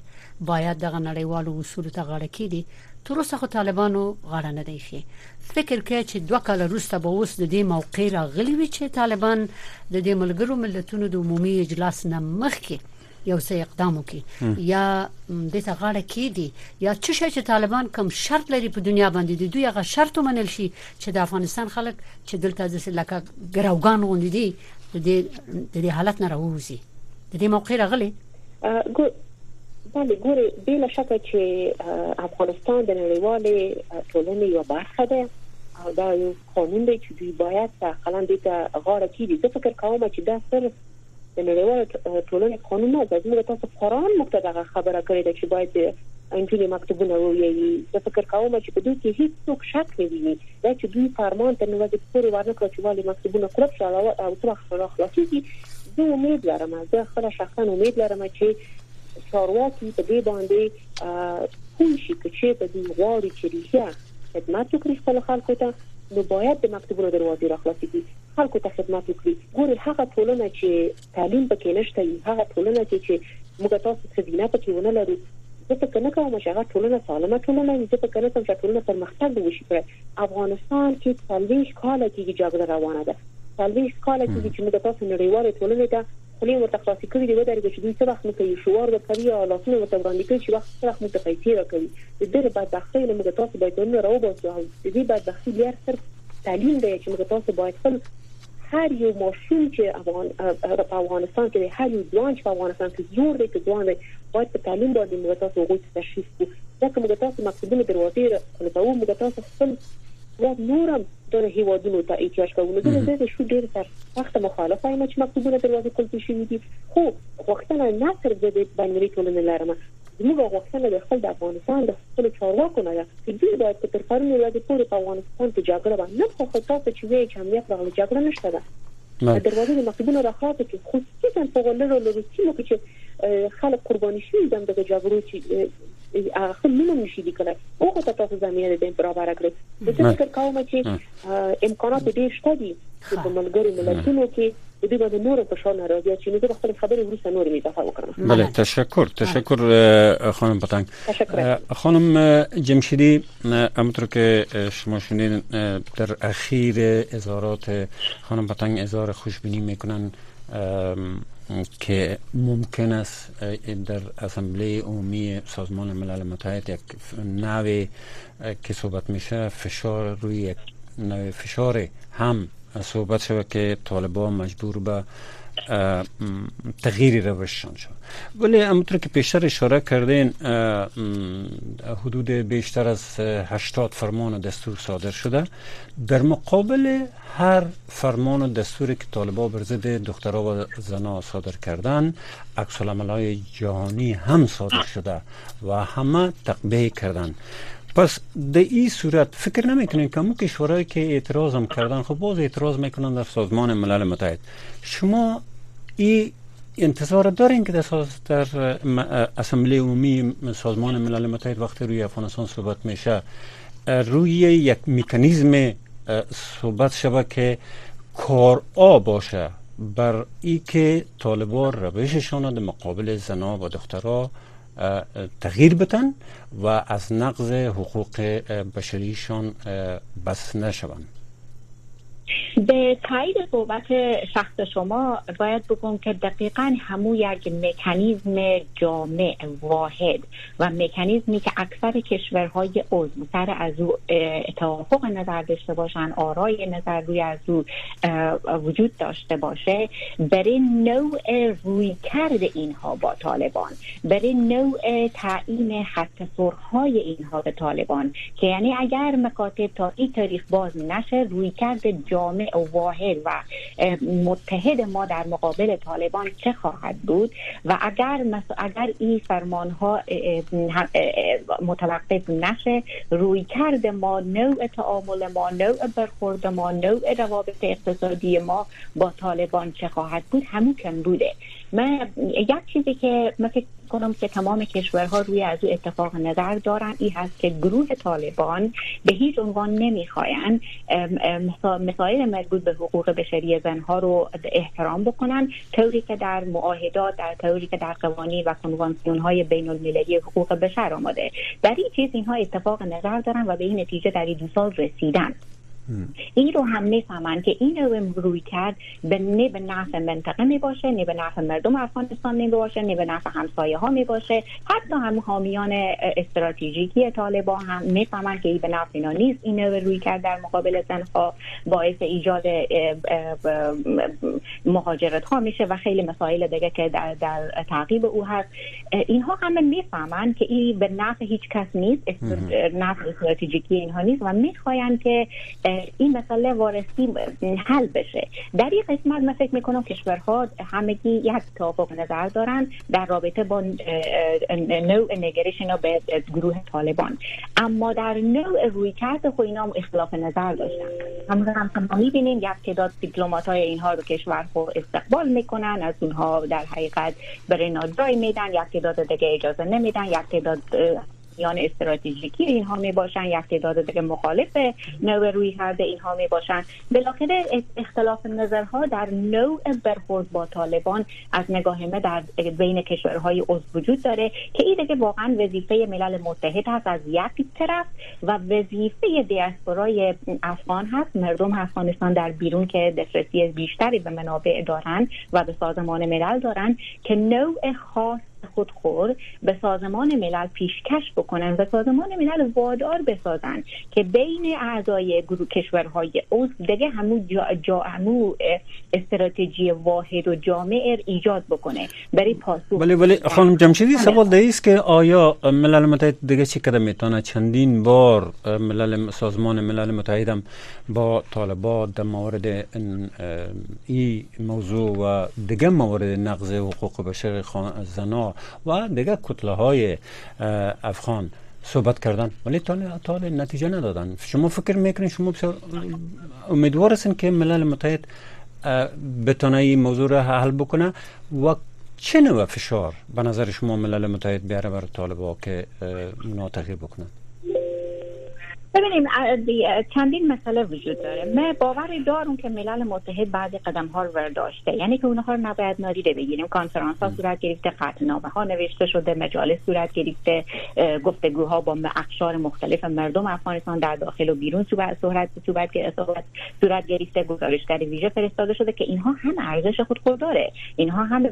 باید دغه نړیوالو اصول ته غاړه کړي تر اوسه خو طالبانو غاړه نه دی خي فکر کوي چې دوه کال وروسته به اوس د دې موقع راغلی وي چې طالبان د دې ملګرو ملتونو د عمومي اجلاس نه مخکې یو څه اقدام وکړي یا د ته غاړه کیدی یا چې شي چې طالبان کوم شرط لري په دنیا باندې د دوی هغه شرط ومنل شي چې د افغانستان خلک چې دلته د لکه ګراوګان غوندي دي د دې حالت نه راوځي د دې موقع راغلی بله ګوري بلا شک چې افغانستان د نړیوالې ټولنې یو برخه ده. او دا یو قانون دی چې دوی باید تقریبا د غاړه کیږي زه فکر کوم چې دا صرف د نړیوال ټولنې قانون نه ده. زموږ تاسو قرآن مقتضا خبره کړې ده چې باید انجیل مکتوبونه وایي زه فکر کوم چې په دوی کې هیڅ څوک شک نه ویني. دا چې دوی فرمان ته نو د پوره ورنکړه چې والی مکتوبونه کړب شو او تر اخره خلاصيږي زه امید لرم. زه خپل شخصا امید لرم چې چارواکي په دې باندې کوم شي چې په دې غواړي چې ریښه خدمت وکړي خپل خلکو ته نو باید د مکتوبونو دروازې راخلاصې کړي. خلکو ته خدمت وکړي. ګوري هغه ټولنه چې تعلیم پکې نشته هغه ټولنه چې موږ تاسو څه دینه پکې ونه لرو زه په کنه کوم چې هغه ټولنه سالمه ټولنه زه په کنه کوم چې ټولنه پرمختګ وشي پر افغانستان کې څلويش کال کې جګړه روانه ده. څلويش کال کې چې موږ تاسو نړیواله ټولنه ته خپلې ورته خلاصې کړې دی ودرېږي چې دوی څه وخت نو کوي شوار ورکوي او لاسونه ورته وړاندې کوي چې وخت څه وخت موږ پیسې راکوي د دې بعد د خپل موږ تاسو باید نو راوباسو او د دې بعد د خپل لار صرف تعلیم دی چې موږ تاسو باید خپل هر یو ماشوم چې افغان په افغانستان کې هر یو ځوان چې په افغانستان کې زور دی چې ځوان دی باید په تعلیم باندې موږ تاسو تشخیص کړو ځکه موږ تاسو مکتوبونه دروازې راکړو موږ تاسو خپل و نورم د هیوادونو ته احتیاج کوو نو د دې شو ډیر تر وخت مخالفه یم چې مکتوبونه دروازې کول شي دي؟ خو وختونه نه تر دې باندې ټولنه لرم زموږ غوښتنه د خپل د افغانستان د خپل چارواکو نه ده. چې دوی باید تر پرون ورځې پورې په افغانستان کې جګړه باندې خو خو تاسو چې وایي چې امنیت راغلی جګړه نشته ده. دروازې د مکتوبونو راخلاص کې خصوصا په ولرو لري چې خلک قرباني شي د جګړو چې هغه نوم نشي لیکلای او ته تاسو زمينه د برابر کړی د فکر کوم چې امکانات ډیر شته دي چې په ملګرو ملتونو کې. د دې باندې نور په شان راځي چې موږ خپل خبرې ورسره نور وکړو بله تشکر تشکر خانم پتنگ خانم جمشیدی همونطور که شما شنید در اخیر اظهارات خانم پتنگ اظهار خوشبینی می‌کنن. که ممکن است در اسمبلی عمومی سازمان ملل متحد یک نوع که صحبت میشه فشار روی یک نوع فشار هم صحبت شود که طالبان مجبور به تغییر روششان شد. ولی همونطور که پیشتر اشاره کردین حدود بیشتر از 80 فرمان و دستور صادر شده. در مقابل هر فرمان و دستوری که طالبا بر ضد دخترها و زنها صادر کردن عکس های جهانی هم صادر شده و همه تقبیه کردن. پس در این صورت فکر نمی‌کنین که اون کشورهایی که اعتراض هم کردن خب باز اعتراض می‌کنن در سازمان ملل متحد. شما این انتظار دارین که در, اسمبلی عمومی سازمان ملل متحد وقتی روی افغانستان صحبت میشه روی یک میکانیزم صحبت شوه که کار باشه بر ای که طالبان روششان در مقابل زنا و دخترها تغییر بتن و از نقض حقوق بشریشان بس نشوند. به تایید صحبت شخص شما باید بگم که دقیقا همو یک مکانیزم جامع واحد و مکانیزمی که اکثر کشورهای عضو سر از او توافق نظر داشته باشن آرای نظر روی از او وجود داشته باشه برای نوع روی کرد اینها با طالبان برای نوع تعیین خط سرخهای اینها به طالبان که یعنی اگر مکاتب تا این تاریخ باز نشه روی کرد جامع و واحد و متحد ما در مقابل طالبان چه خواهد بود؟ و اگر اگر این فرمان ها متوقف نشه روی کرد ما نوع تعامل ما نوع برخورد ما نوع روابط اقتصادی ما با طالبان چه خواهد بود؟ همون کم بوده. من یک چیزی که من فکر کنم که تمام کشورها روی از او اتفاق نظر دارن. این هست که گروه طالبان به هیچ عنوان نمی‌خواین مسائل مربوط به حقوق بشری زنها رو احترام بکنن. طوری که در معاهدات در طوری که در قوانین و کنوانسیون های بین المللی حقوق بشر آمده در این چیز اینها اتفاق نظر دارن و به این نتیجه در این دو سال رسیدن. این رو هم می‌فهمن که این رو روی کرد به نه به نفع منطقه می باشه نه به نفع مردم افغانستان می باشه نه به نفع همسایه ها می باشه. حتی هم حامیان استراتژیکی طالبان هم می‌فهمن که این به نفع اینا نیست. این رو روی کرد در مقابل زنها باعث ایجاد مهاجرت ها میشه و خیلی مسائل دیگه که در, در تعقیب او هست. اینها همه می‌فهمن که این به نفع هیچ کس نیست نفع استراتژیکی اینها نیست و می‌خواین که این مسئله وارسی حل بشه. در این قسمت من فکر می‌کنم کشورها همگی یک توافق نظر دارن در رابطه با نوع نگرش اینا به گروه طالبان. اما در نوع روی کرد خو اینا هم اختلاف نظر داشتن. همون هم ما می‌بینیم یک تعداد دیپلمات های اینها رو کشورها استقبال می‌کنن از اونها در حقیقت برای نادرای میدن یک تعداد دیگه اجازه نمیدن یک تعداد میان استراتژیکی اینها می باشن یک تعداد دیگه مخالف نوع روی کرده اینها می باشن بالاخره اختلاف نظرها در نوع برخورد با طالبان از نگاه ما در بین کشورهای عضو وجود داره که این دیگه واقعا وظیفه ملل متحد هست. از یک طرف و وظیفه دیاسپورای افغان هست. مردم افغانستان در بیرون که دسترسی بیشتری به منابع دارن و به سازمان ملل دارن که نوع خاص خودخور به سازمان ملل پیشکش بکنن و سازمان ملل وادار بسازن که بین اعضای گروه کشورهای عضو دیگه همو جا, جا همو استراتژی واحد و جامع ایجاد بکنه. برای پاسخ ولی ولی خانم جمشیدی سوال است که آیا ملل متحد دیگه چی کده می‌تونه چندین بار ملل سازمان ملل متحد هم با طالبان در مورد این موضوع و دیگه مورد نقض حقوق بشر زنا و دیگه کتله های افغان صحبت کردن. ولی تا نتیجه ندادن. شما فکر می‌کنین شما امیدوار هستین که ملل متحد بتونه این موضوع را حل بکنه و چه نوع فشار به نظر شما ملل متحد بیاره بر طالبا که تغییر بکنن؟ ببینیم چندین مسئله وجود داره. من باور دارم که ملل متحد بعد قدم ها رو برداشته یعنی که اونها رو نباید نادیده بگیریم. کنفرانس ها صورت گرفته قطعنامه ها نوشته شده مجالس صورت گرفته گفتگوها با اقشار مختلف مردم افغانستان در داخل و بیرون صورت صورت صورت صورت گرفته گزارشگر ویژه فرستاده شده که اینها هم ارزش خود خود داره اینها هم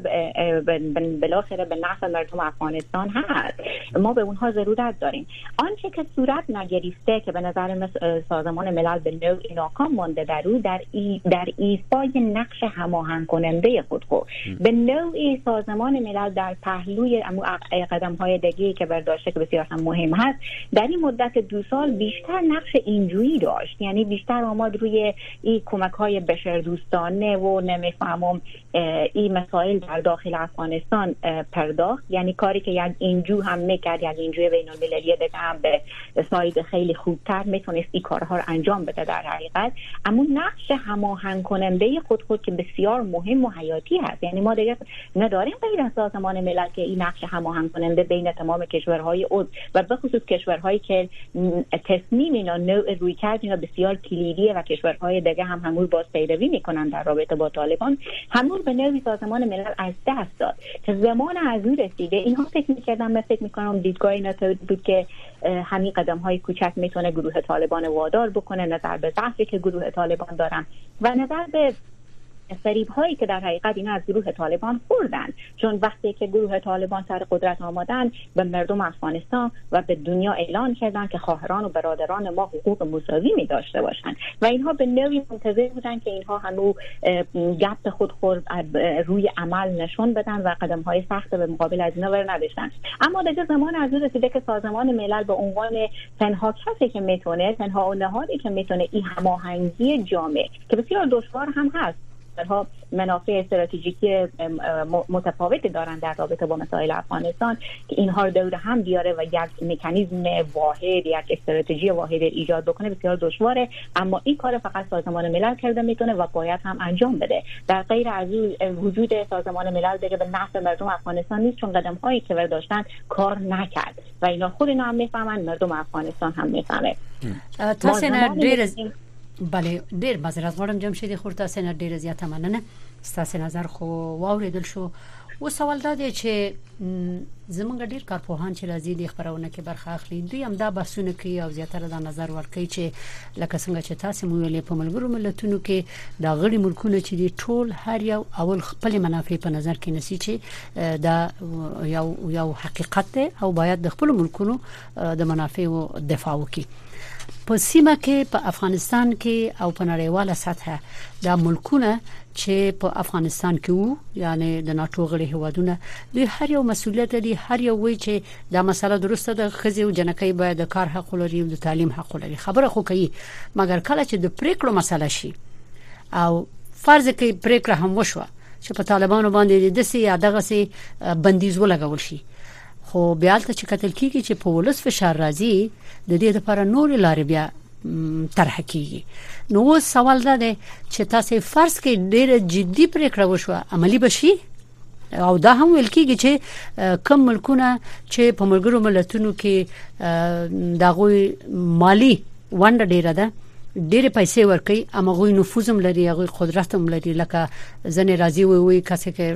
بالاخره به نفع مردم افغانستان هست. ما به اونها ضرورت داریم. آنچه که صورت نگرفته که به نظر سازمان ملل به نوع ناکام مانده در او در, ای در ایفای نقش هماهنگ کننده خود خود به نوعی سازمان ملل در پهلوی قدم های دگی که برداشته که بسیار هم مهم هست در این مدت دو سال بیشتر نقش اینجویی داشت. یعنی بیشتر آماد روی این کمک های بشر دوستانه و نمی‌فهمم این مسائل در داخل افغانستان پرداخت. یعنی کاری که یک اینجو هم می‌کرد یک اینجوی بین المللی دیگه هم به ساید خیلی خوب زودتر می‌تونست این کارها رو انجام بده در حقیقت. اما نقش هماهنگ کننده خود خود که بسیار مهم و حیاتی هست. یعنی ما دیگه نداریم غیر از سازمان ملل که این نقش هماهنگ کننده بین تمام کشورهای عضو و به خصوص کشورهایی که تصمیم اینا نوع روی کرد اینا بسیار کلیدیه و کشورهای دیگه هم همون باز پیروی می‌کنن در رابطه با طالبان همون به نوعی سازمان ملل از دست داد. که زمان از رسیده اینها فکر می‌کردم من فکر می‌کنم دیدگاه اینا بود که همین قدم های کوچک می‌تونه گروه طالبان وادار بکنه نظر به ضعفی که گروه طالبان دارن. و نظر به فریب هایی که در حقیقت اینا از گروه طالبان خوردن. چون وقتی که گروه طالبان سر قدرت آمدن به مردم افغانستان و به دنیا اعلان کردن که خواهران و برادران ما حقوق مساوی می داشته باشند و اینها به نوعی منتظر بودن که اینها هنوز گپ خود خود روی عمل نشون بدن و قدم های سخت به مقابل از اینا بر نداشتن. اما در زمان از رسیده که سازمان ملل به عنوان تنها کسی که می‌تونه تنها نهادی که می‌تونه این هماهنگی جامع که بسیار دشوار هم هست ها منافع استراتژیکی متفاوتی دارن در رابطه با مسائل افغانستان که اینها رو دور هم بیاره و یک مکانیزم واحد یک استراتژی واحد ایجاد بکنه بسیار دشواره. اما این کار فقط سازمان ملل کرده می‌تونه و باید هم انجام بده. در غیر از وجود سازمان ملل دیگه به نفع مردم افغانستان نیست چون قدم هایی که داشتن کار نکرد. و اینا خود اینا هم می‌فهمن مردم افغانستان هم می‌فهمه. بله ډیر معذرت غواړم جمشید خور تاسو نه ډیر زیاته مننه. ستاسو نظر خو واوریدل شو. و سوال دا دی چې زمونږ ډیر کارپوهان چې راځي د خبرونه کې برخه اخلي دوی هم دا بحثونه کوي او زیاتره دا نظر ورکوي چې لکه څنګه چې تاسو مو ویلې په ملګرو ملتونو کې دا غړي ملکونه چې دي ټول هر یو اول خپل منافع په نظر کې نسی چې دا یو یو حقیقت دی او باید د خپل ملکونو د منافع دفاع وکړي. په سیمه کې په افغانستان کې او په نړیواله سطح د ملکونه چې په افغانستان کې وو یعنی د ناتو غړي هیوادونه دوی هر یو مسولیت لري. هر یو وی چې دا مسله درسته د ښځې او جنکۍ باید د کار حق لري او د تعلیم حق لري خبره خو کوي. مګر کله چې د پریکړو مسله شي او فرض کې پریکړه هم وشوه چې په طالبانو باندې د سي یا دغه سي بندیز ولګول شي. خو بیا ته چې قتل کیږي چې په ولس فشار راځي د دې لپاره نور لارې بیا طرح کیږي. نو سوال دا دی چې تاسو فرض کې ډېر جدي پریکړه وشوه عملی بشي او دا هم ویل کیږي چې کم ملکونه چې په ملګرو ملتونو کې دغه مالی ونده ډیره ده ډېر پیسې ورکي اما غوي نفوذ هم لري غوي قدرت هم لري. لکه ځنې راضي وي وي کسي کې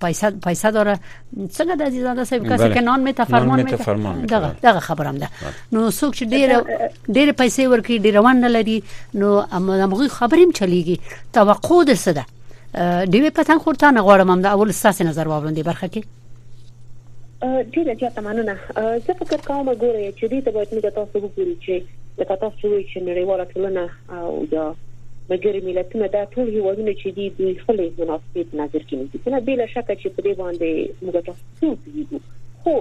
پیسې پیسې داره. څنګه د عزیزاده صاحب کسي کې نان میته فرمان میته؟ دغه دغه خبرم ده. نو څوک چې ډېر ډېر پیسې ورکي ډېر ونه لري نو اما غوي خبریم چلیږي. توقع ده څه ده ډېر پتن خورته نه غواړم هم د اول ساس نظر واورم دی برخه کې ډیره زیاته مننه زه فکر کوم ګوره چې دې ته باید موږ تاسو وګورو چې لکه تاسو وایئ چې نړیواله ټولنه او یا مګر ملتونه دا ټول هیوادونه چې دي دوی خپل مناسبات نظر کې نیسي نه بل شک چې په دې باندې موږ تاسو پیږو خو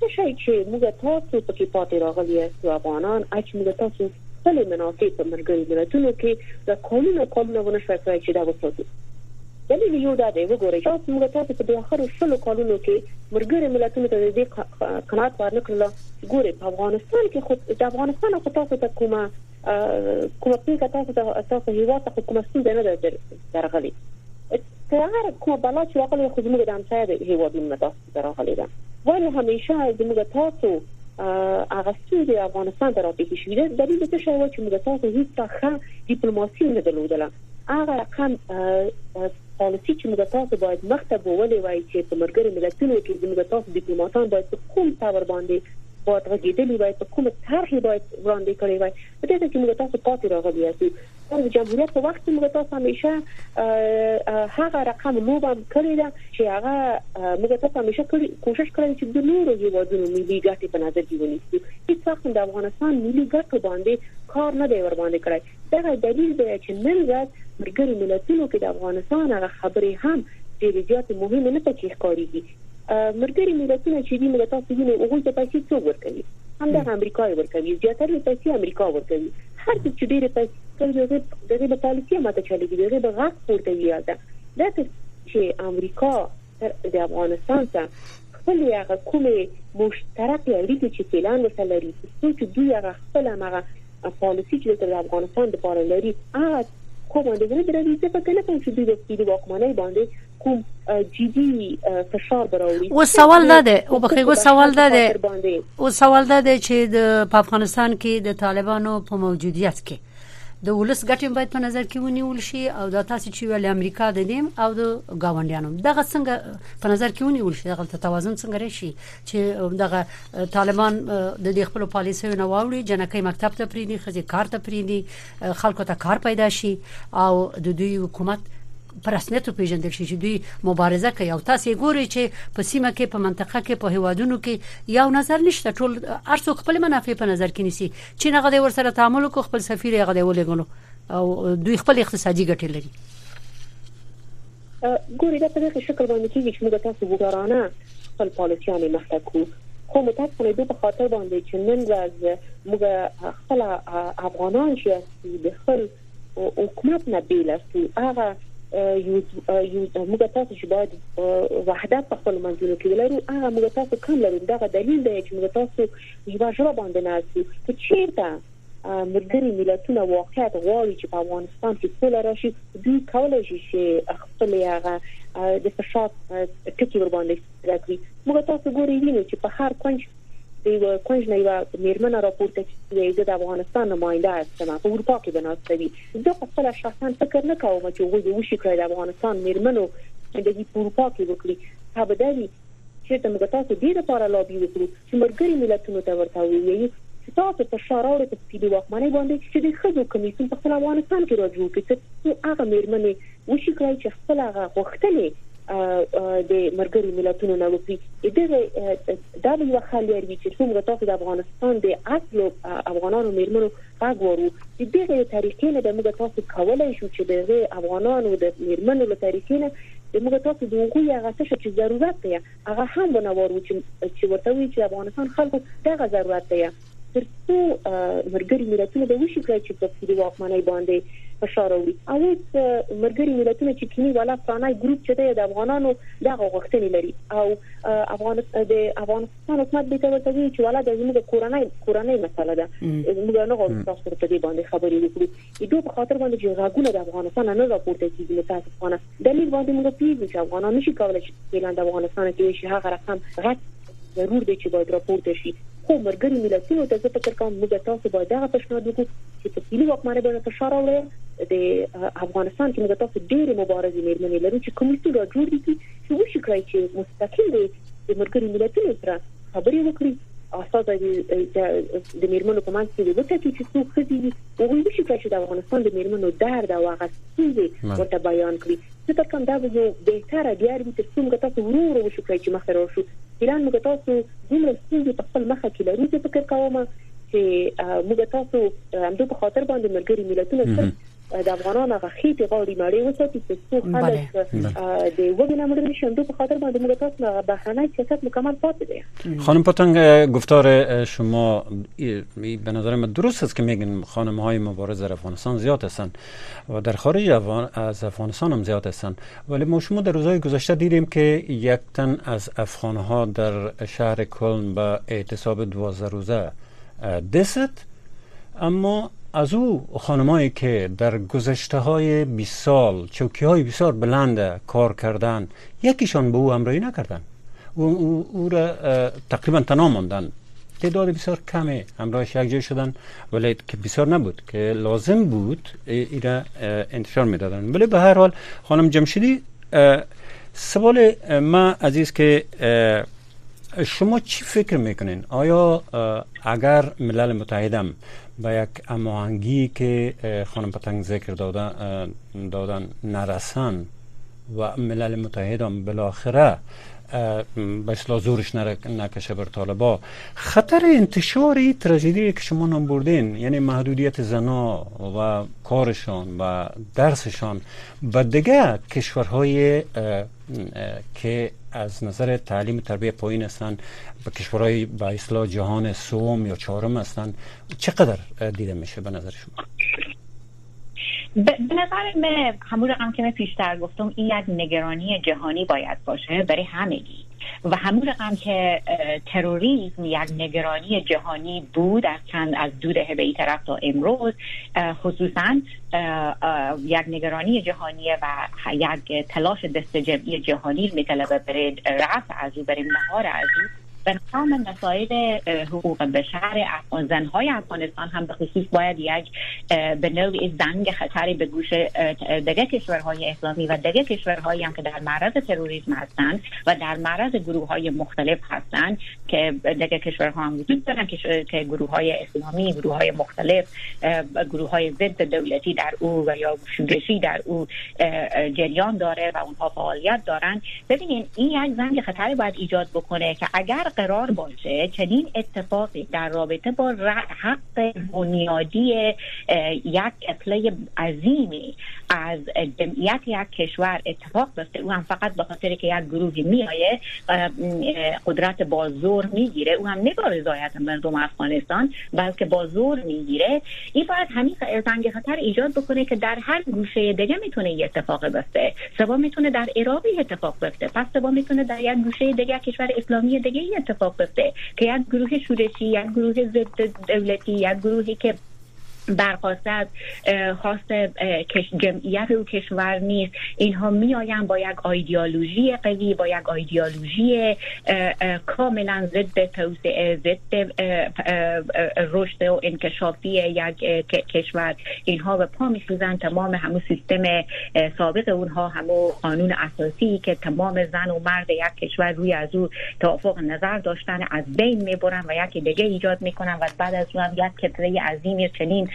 څه شي چې موږ تاسو په کې پاتې راغلي یو افغانان اچ موږ تاسو خپل مناسبات په مرګري ملتونو کې د قانون قانون ونه شوي چې دا وساتو دلیل یو دا دی وګورئ چې موږ تاسو په د اخر شلو کالونو کې مرګره ملتونو ته د دې قناعت ورنکړل ګورئ په افغانستان کې خو د افغانستان خو تاسو ته کومه کومه پیګه تاسو ته تاسو هیوا ته کومه ستونزه نه درغلي هر کومه بلا چې راغلی خو موږ د همسایه هیوادونو تاسو ته راغلي ده. ولی همیشه د موږ تاسو هغه ستونزې افغانستان ته راپېښې شوې ده. د دې څه و چې موږ تاسو هیڅ ښه ډیپلوماسي نه درلودله هغه رقم پالیسی چې موږ تاسو باید مخته بولې وای چې په ملګرو ملتونو کې موږ تاسو ډیپلوماټان باید کوم تاور باندې غږیدلی وای په کومه طرح باید وړاندې کړی وای په دې کې موږ تاسو پاتې راغلی یاستو د جمهوریت په وخت موږ تاسو همیشه هغه رقم لوبم کړی دا چې هغه موږ تاسو همیشه کوشش کړی چې د نورو هیوادونو ملي ګټې په نظر کې ونیسو هیڅ وخت د افغانستان ملي ګټو باندې کار نه دی ور باندې کړی دا دلیل دی چې نن ورځ مرګري ملتونو کې د افغانستان هغه خبرې هم ډېر زیات مهمه نه پکې ښکارېږي مرګري ملتونه چې دي موږ تاسو وینئ هغه ته پیسې څو ورکوي؟ هم د امریکا ورکوي. زیاتره پیسې امریکا ورکوي. هر څه چې ډېر پیسې کوي دغه د پالیسي ماته چلیږي دغه د غاښ پورته ویاده دا چې امریکا د افغانستان ته خپل هغه کومه مشترک اړیکې چې پلان وسه لري چې دوی هغه خپل هغه پالیسي چې د افغانستان لپاره لري هغه کوم د غره درې څه په کله چې دوی د سپیډ واکمنۍ باندې کوم جدي فشار براوړي و سوال ده ده او بخیر و سوال ده ده او سوال ده ده چې د افغانستان کې د طالبانو په موجودیت کې د ولس ګټې باید په نظر کې ونیول شي او د تاسو چې ول امریکا د دیم او د گاونډیانو دغه څنګه په نظر کې ونیول شي دغه توازن څنګه راشي؟ چې دغه طالبان د دې خپل پالیسیو نه واوړي جنکې مکتب ته پریدي خځې کار ته پریدي خلکو ته کار پیدا شي او د دوی حکومت پر رسمیت پیژندل شي چې دوی مبارزه کوي. او تاسو ګوري چې په سیمه کې په منطقه کې په هوادونو کې یو نظر نشته. ټول ارڅو خپل منافع په نظر کې نیسي. چې نه غوډي ورسره تعامل کو خپل سفیر یې غوډي ولګنو او دوی خپل اقتصادي ګټې لري. ګوري دا په دې شکل باندې کېږي چې موږ تاسو وګورانه خپل پالیسيانه مخته کو خو متاسفانه دوی په خاطر باندې چې نن ورځ موږ خپل افغانان چې د خپل حکومت نه بیل است هغه یو موږ تاسو چې باید وحدت په خپل منځونو کې ولرو. هغه موږ تاسو کوم لرو. دا دلیل دی چې موږ تاسو یو ژبه باندې ناسو چې چیرته ملګری ملتونه واقعیت غواړي چې په افغانستان کې سوله راشي دوی کولای شي چې خپل هغه د فشار ټکی ور باندې راکړي موږ تاسو ګورئ چې په هر کونج یو کوم نه یو میرمن راپورته چې د افغانستان نماینده هستم. په اروپا کې بناستوي زه خپل شخصا فکر نه کوم چې وګورئ وشي کړی د افغانستان میرمنو د دې اروپا کې وکړي ها بدایي چې ته موږ تاسو ډیره لپاره لابي وکړو چې مرګري ملتونو ته ورته ویي چې تاسو په شاراو په سپیډي واکمنۍ باندې چې د خزو کمیسیون په افغانستان کې راځو چې هغه میرمنې وشي کړی چې خپل هغه غوښتنې د مرګري ملتونو نه وکړي دغه دا یو خالیار وی چې څومره تاسو د افغانستان د اصل افغانانو میرمنو هغه چې دغه طریقې نه د موږ تاسو کولای شو چې د افغانانو د میرمنو له طریقې نه د موږ تاسو د هغوی هغه څه چې ضرورت دی هغه هم ونورو چې ورته وی چې افغانستان خلکو دغه ضرورت دی ترڅو مرګري ملتونه د وشي کړی چې په سړي واکمنۍ باندې فشار وړي او مرګري ملتونه چې کینی والا فرانای ګروپ چې د افغانانو دغه غوښتنې لري. او افغانستان د افغانستان حکومت به ته وتوي چې والا د زموږ کورنۍ کورنۍ مسله ده. موږ نه غواړو تاسو ته دې باندې خبرې وکړو. دوی په خاطر باندې چې غاګونه د افغانستان نه راپورته کیږي له تاسو افغانستان دلیل باندې موږ پیږو چې افغانان نشي کولای چې اعلان د افغانستان کې شي هغه رقم غټ ضرور دی چې باید راپورته شي. خو مرګري ملتونو ته زه فکر کوم موږ تاسو باید دا پیشنهاد وکړو چې په سیلي واکمنۍ باندې فشار راوړي د افغانستان کې موږ تاسو ډېر مبارزې مېرمنې لرو چې کومې څه جوړ دي چې وشي کړی چې مستقیم دي د مرګري ملتونو سره خبرې وکړي. اساس د د میرمنو په منځ کې وته چې څوک خدي شي چې د افغانستان د میرمنو درد او هغه څه ورته بیان کړي. چې تر کوم دا یو بهتره دیار به تر څومره تاسو ورور وشو چې مخه راشو. ایران موږ تاسو دومره ستونزې په خپل مخه کې لرو چې فکر کوم چې موږ تاسو همدغه په خاطر باندې مرګري ملتونو سره د افغانانو غخیت غاړي مړې وساتي چې څو خلک د وګړو مړ شي په خاطر باندې موږ تاسو بهرنی سیاست مکمل پاتې دي خانم پتنگ گفتار شما به نظر من درست است که میگن خانم های مبارز در افغانستان زیاد هستند و در خارج از افغانستان هم زیاد هستند ولی ما شما در روزهای گذشته دیدیم که یک تن از افغان ها در شهر کلن به اعتصاب دوازده روزه دست. اما از او خانمایی که در گذشته های 20 سال چوکی های بسیار بلند کار کردن یکیشان به او همراهی نکردن او, او, او را تقریبا تنها ماندن تعداد بسیار کمی همراهش یک جای شدن ولی که بسیار نبود که لازم بود ایره انتشار می‌دادن ولی به هر حال خانم جمشیدی سوال ما عزیز که شما چی فکر می‌کنین؟ آیا اگر ملل متحدم به یک اماهنگی که خانم پتنگ ذکر دادن, دادن نرسن و ملل متحد هم بالاخره به اصلاح زورش نکشه بر طالبا. خطر انتشاری تراژدی که شما نام بردین. یعنی محدودیت زنا و کارشان و درسشان. و دیگه کشورهای که از نظر تعلیم تربیه پایین هستند به کشورهای به اصلاح جهان سوم یا چهارم هستند چقدر دیده میشه به نظر شما؟ به نظر من همون رقم که من پیشتر گفتم این یک نگرانی جهانی باید باشه برای همگی. و همون رقم که تروریسم یک نگرانی جهانی بود از چند از دو دهه به این طرف تا امروز خصوصا یک نگرانی جهانی و یک تلاش دست جمعی جهانی میطلبه برای رفع از او برای مهار از او به تمام مسائل حقوق بشر زنهای افغانستان هم به خصوص باید یک به نوعی زنگ خطری به گوش دیگه کشورهای اسلامی و دیگه کشورهایی هم که در معرض تروریسم هستند و در معرض گروه های مختلف هستند که دیگه کشورها هم وجود دارن که گروه های اسلامی گروه های مختلف گروه های ضد دولتی در او و یا شورشی در او جریان داره و اونها فعالیت دارن. ببینین این یک زنگ خطری باید ایجاد بکنه که اگر قرار باشه چنین اتفاقی در رابطه با حق بنیادی یک اپلی عظیمی از جمعیت یک کشور اتفاق بیفته. او هم فقط به خاطر که یک گروهی میایه قدرت با زور می‌گیره. او هم نگاه رضایت مردم افغانستان بلکه با زور می‌گیره. این باید همین زنگ خطر ایجاد بکنه که در هر گوشه دیگه می‌تونه یه اتفاق بیفته. سبا می‌تونه در عراق اتفاق بیفته. پس سبا می‌تونه در یک گوشه دیگه کشور اسلامی دیگه اتفاق بیفته که یک گروه شورشی یک گروه ضد دولتی یک گروهی که برخواسته از خواست جمعیت و کشور نیست اینها میآیند با یک آیدیالوژی قوی با یک آیدیالوژی کاملا ضد توسعه ضد رشد و انکشافی یک کشور. اینها به پا میسوزن تمام همون سیستم سابق اونها همون قانون اساسی که تمام زن و مرد یک کشور روی از او توافق نظر داشتن از بین می‌برن و یکی دیگه ایجاد می‌کنن و بعد از اون یک کتره عظیمی چنین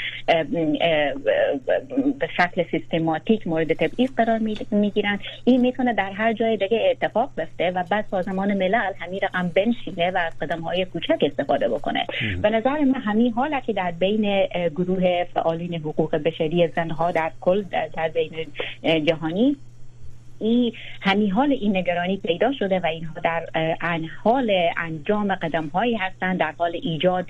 به شکل سیستماتیک مورد تبعیض قرار می‌گیرن این می‌تونه در هر جای دیگه اتفاق بفته و بعد سازمان ملل همین رقم بنشینه و از قدم های کوچک استفاده بکنه. به نظر من همین حالا که در بین گروه فعالین حقوق بشری زنها در کل در بین جهانی این همین حال این نگرانی پیدا شده و اینها در حال انجام قدم هایی هستند در حال ایجاد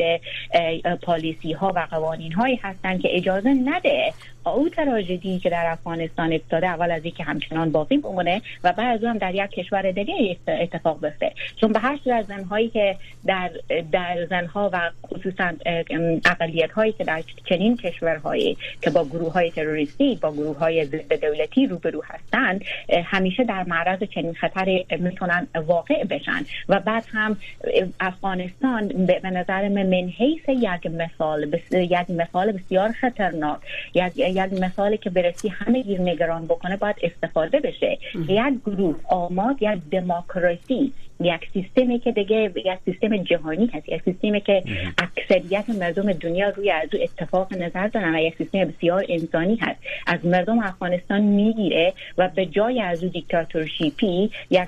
پالیسی ها و قوانین هایی هستند که اجازه نده او تراژدی که در افغانستان افتاده اول از اینکه همچنان باقی بمونه و بعد از هم در یک کشور دیگه اتفاق بیفته. چون به هر صورت زنهایی که در در زنها و خصوصا اقلیت هایی که در چنین کشورهایی که با گروه های تروریستی با گروه های ضد دولتی روبرو هستند همیشه در معرض چنین خطر می‌تونن واقع بشن. و بعد هم افغانستان به نظر من من حیث یک مثال یک مثال بسیار خطرناک یک یک مثالی که برسی همه گیر نگران بکنه باید استفاده بشه. یک گروه آماد یک دموکراسی یک سیستمی که دیگه یک سیستم جهانی هست یک سیستمی که اکثریت مردم دنیا روی از او اتفاق نظر دارن و یک سیستم بسیار انسانی هست. از مردم افغانستان می‌گیره و به جای از او دیکتاتورشیپی یک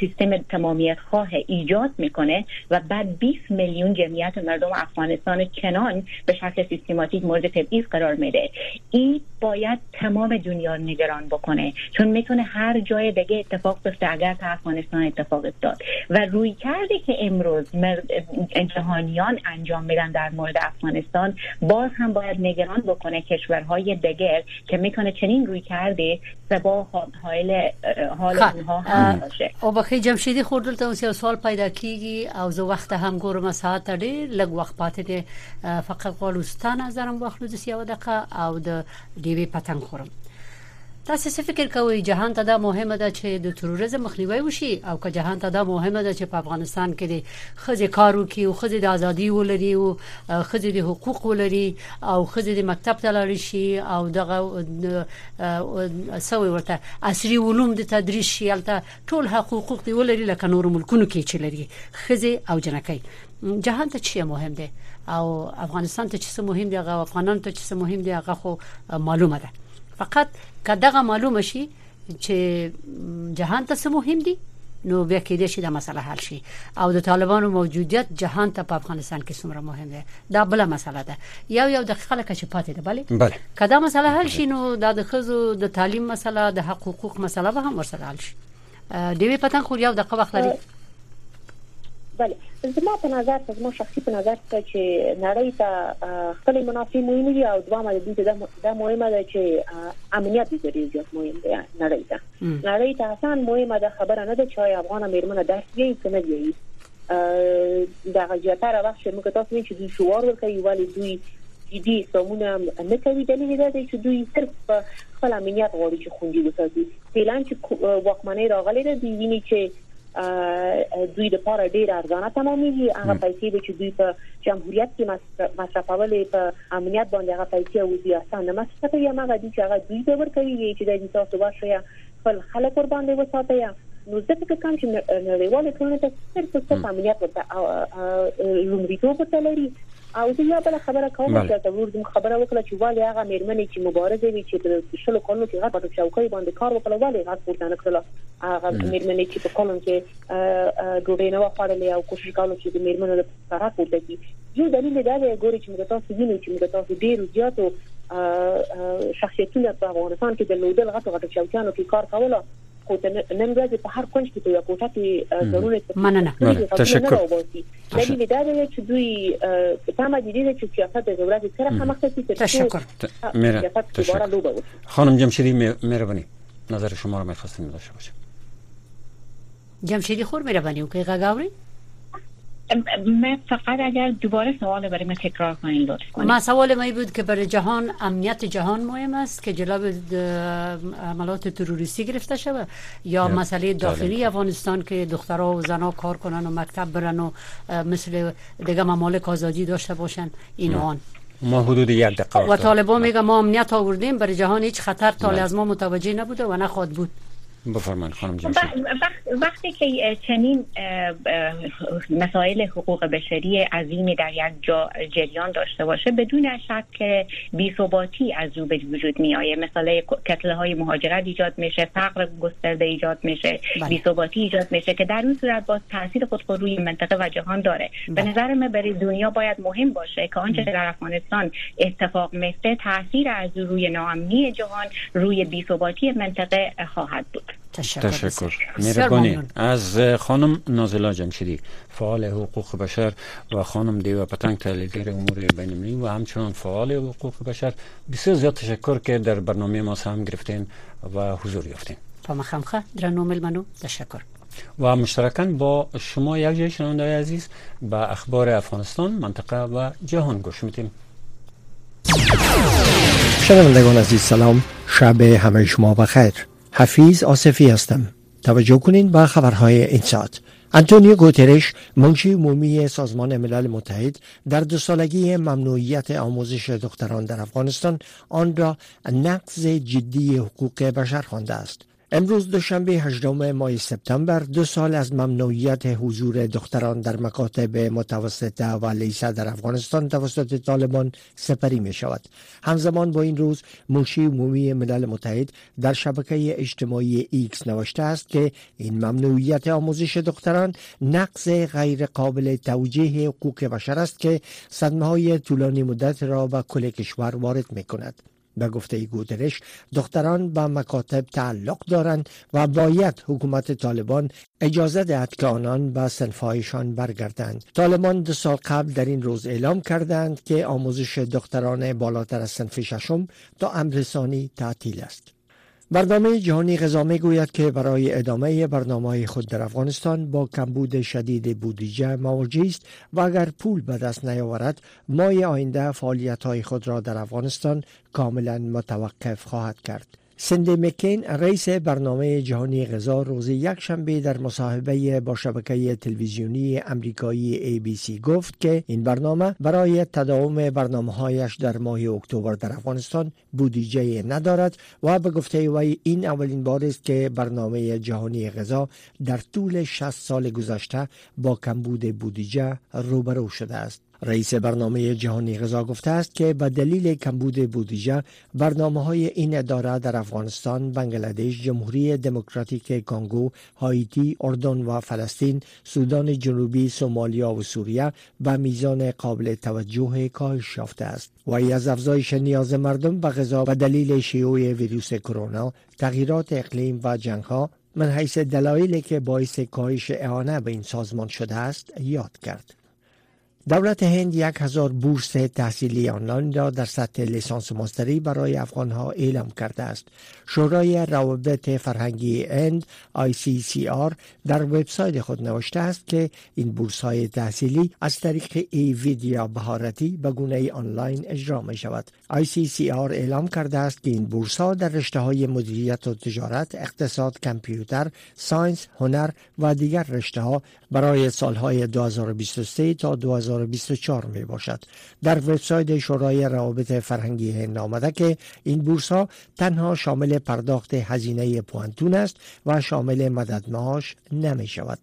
سیستم تمامیت خواه ایجاد می‌کنه و بعد 20 میلیون جمعیت مردم افغانستان چنان به شکل سیستماتیک مورد تبعیض قرار میده. این باید تمام دنیا نگران بکنه. چون می‌تونه هر جای دیگه اتفاق بیفته اگر تا افغانستان اتفاق افتاد و روی کرده که امروز جهانیان انجام میدن در مورد افغانستان باز هم باید نگران بکنه کشورهای دیگر که می‌کنه چنین روی کرده سبا حال حال اونها هم باشه. او بخی جمشیدی خوردل ته سوال پیدا کیږي او زه وخت هم ګورم ساعت ډېر لږ وخت پاتې دی فقط غواړم نظرم واخلو د سیاو دقه او د دیوی پتنګ خورم. تاسو څه فکر کوئ؟ جهان ته دا مهمه ده چې د تروریزم مخنیوي وشي او که جهان ته دا مهمه ده چې په افغانستان کې د خځې کارو کې او خځې د ازادي ولري او خځې د حقوق ولري او خځې د مکتب ته لاړ شي او دغه سوي ورته عصري علوم د تدریس شي. البته ټول حقوق دی ولري لکه نور ملکونو کې چې لري خځې او جنکۍ. جهان ته چی مهم دی؟ او افغانستان ته چی مهم دی؟ هغه افغانان ته چی مهم دی؟ هغه خو معلومه ده فقط کداغه معلومه شي چې جهان ته مهم دي نو بیا کې دې شي د مسله حل شي. او د طالبانو موجودیت جهان ته په افغانستان کې څومره مهم دی. دا بل مسله ده. یو یو دقیقه لکه چې پاتې ده بله؟ کدا مسله حل شي نو د خزو د تعلیم مسله د حقوق مسله به هم ورسره حل شي. دوی پتن خو یو دغه وخت لري بله زما په نظر ته زما شخصي په نظر ته چې نړۍ ته خپل منافع مهم دي او دوامه د دې د مهمه ده چې امنیت دې ډېر زیات مهم دی نړۍ ته نړۍ ته اسان مهمه ده خبره نه ده چې افغان میرمنه درس یې کنه دی دا غجاتره وخت چې موږ تاسو چې دوی شوار ورکوي ولی دوی جدي سمونه نه کوي دلیل دا دی چې دوی صرف خپل امنیت غواړي چې خوندي وساتي فعلا چې واکمنۍ راغلي ده دوی ویني چې دوی د پاره ډیر ارزانه تمامېږي. هغه پیسې چې دوی په جمهوریت کې مصرفولې په امنیت باندې هغه پیسې او زیاتانه مصرف یې هغه دي چې هغه دوی به ورکوي چې د تاسو واشه خپل خلک ور باندې وساتي نو زه فکر کوم چې نړیواله ټولنه ته صرف څه امنیت ورته لومړیتوب ته لري او زه یو بل خبره کوم چې ورته خبره وکړه چې والي هغه میرمنې چې مبارزه وی چې په شلو کلونو کې په چوکۍ باندې کار وکړ والي هغه پورته نه کړل هغه میرمنې چې په کلون کې ډوډۍ نه وخوړلې او کوشش کاوه چې د میرمنو لپاره پورته کی یو دلیل دا دی ګوري چې موږ تاسو وینو چې موږ تاسو ډیر زیاتو شخصیتونه په افغانستان کې د لودل غټو غټو چوکانو کې کار کوله خو نن ورځ په هر کونج کې یو کوټه کې ضرورت مننه. تشکر. دلیل دا دی چې دوی تمام دي چې سیاست د دولت سره کوي تشکر. میره تشکر. خانم جمشیدی مهربانی. نظر شما رو می‌خواستیم داشته باشیم جمشیدی خور مهربانی. او که غاوری من فقط اگر دوباره سوال برای من تکرار کنین لطف کنین ما سوال ما بود که برای جهان امنیت جهان مهم است که جلب عملات تروریستی گرفته شود یا مسئله داخلی افغانستان که دخترها و زنها کار کنن و مکتب برن و مثل دیگه ممالک آزادی داشته باشن. این آن. ما حدود یک دقیقه و طالبان میگه ما امنیت آوردیم برای جهان هیچ خطر تا از ما متوجه نبوده و نخواد بود. بفرمایید خانم وقتی که چنین مسائل حقوق بشری عظیمی در یک جا جریان داشته باشه بدون شک بی‌ثباتی از رو به وجود می آید مثلا کتله های مهاجرت ایجاد میشه فقر گسترده ایجاد میشه بله. بی‌ثباتی ایجاد میشه که در اون صورت با تاثیر خود روی منطقه و جهان داره بله. به نظر من برای دنیا باید مهم باشه که آنچه در افغانستان اتفاق میفته تاثیر از روی ناامنی جهان روی بی‌ثباتی منطقه خواهد بود تشکر, تشکر. مهربانی. از خانم نازلا جمشیدی فعال حقوق بشر و خانم دیو پتنگ تحلیلگر امور بین و همچنان فعال حقوق بشر. بسیار زیاد تشکر که در برنامه ما هم گرفتین و حضور یافتین. پامخمخه درنو منو تشکر. و مشترکاً با شما یک جای شنونده عزیز به اخبار افغانستان منطقه و جهان گوش میتیم شنوندگان عزیز سلام. شب همه شما بخیر. حفیظ آصفی هستم. توجه کنین به خبرهای این ساعت انتونیو گوترش منشی عمومی سازمان ملل متحد در دو سالگی ممنوعیت آموزش دختران در افغانستان آن را نقض جدی حقوق بشر خوانده است. امروز دوشنبه 18 ماه سپتامبر دو سال از ممنوعیت حضور دختران در مکاتب متوسطه و لیسه در افغانستان توسط طالبان سپری می شود همزمان با این روز منشی عمومی ملل متحد در شبکه اجتماعی ایکس نوشته است که این ممنوعیت آموزش دختران نقض غیر قابل توجیه حقوق بشر است که صدمه های طولانی مدت را به کل کشور وارد می کند به گفته گوترش دختران به مکاتب تعلق دارند و باید حکومت طالبان اجازه دهد که آنان به صنف‌هایشان برگردند. طالبان دو سال قبل در این روز اعلام کردند که آموزش دختران بالاتر از صنف ششم تا امرسانی تعطیل است. برنامه جهانی غذا می گوید که برای ادامه برنامه خود در افغانستان با کمبود شدید بودجه مواجه است و اگر پول به دست نیاورد مای آینده فعالیت های خود را در افغانستان کاملا متوقف خواهد کرد. سندی مکین رئیس برنامه جهانی غذا روز یک شنبه در مصاحبه با شبکه تلویزیونی امریکایی ABC گفت که این برنامه برای تداوم برنامه هایش در ماه اکتبر در افغانستان بودجه ندارد و به گفته وی این اولین بار است که برنامه جهانی غذا در طول 60 سال گذشته با کمبود بودجه روبرو شده است. رئیس برنامه جهانی غذا گفته است که به دلیل کمبود بودجه برنامه های این اداره در افغانستان، بنگلادش، جمهوری دموکراتیک کانگو، هایتی، اردن و فلسطین، سودان جنوبی، سومالیا و سوریه به میزان قابل توجه کاهش یافته است. و از افزایش نیاز مردم به غذا به دلیل شیوع ویروس کرونا، تغییرات اقلیم و جنگ ها من حیث دلایلی که باعث کاهش اعانه به این سازمان شده است یاد کرد. دولت هند یک هزار بورس تحصیلی آنلاین را در سطح لیسانس ماستری برای افغانها اعلام کرده است. شورای روابط فرهنگی هند ICCR در وبسایت خود نوشته است که این بورس های تحصیلی از طریق ای ویدیا بهارتی به گونه آنلاین اجرا می شود. ICCR اعلام کرده است که این بورس ها در رشته های مدیریت و تجارت، اقتصاد، کامپیوتر، ساینس، هنر و دیگر رشته ها برای سالهای 2023 تا 2024 می باشد. در وبسایت شورای روابط فرهنگی هند آمده که این بورس ها تنها شامل پرداخت هزینه پوانتون است و شامل مدد معاش نمی شود.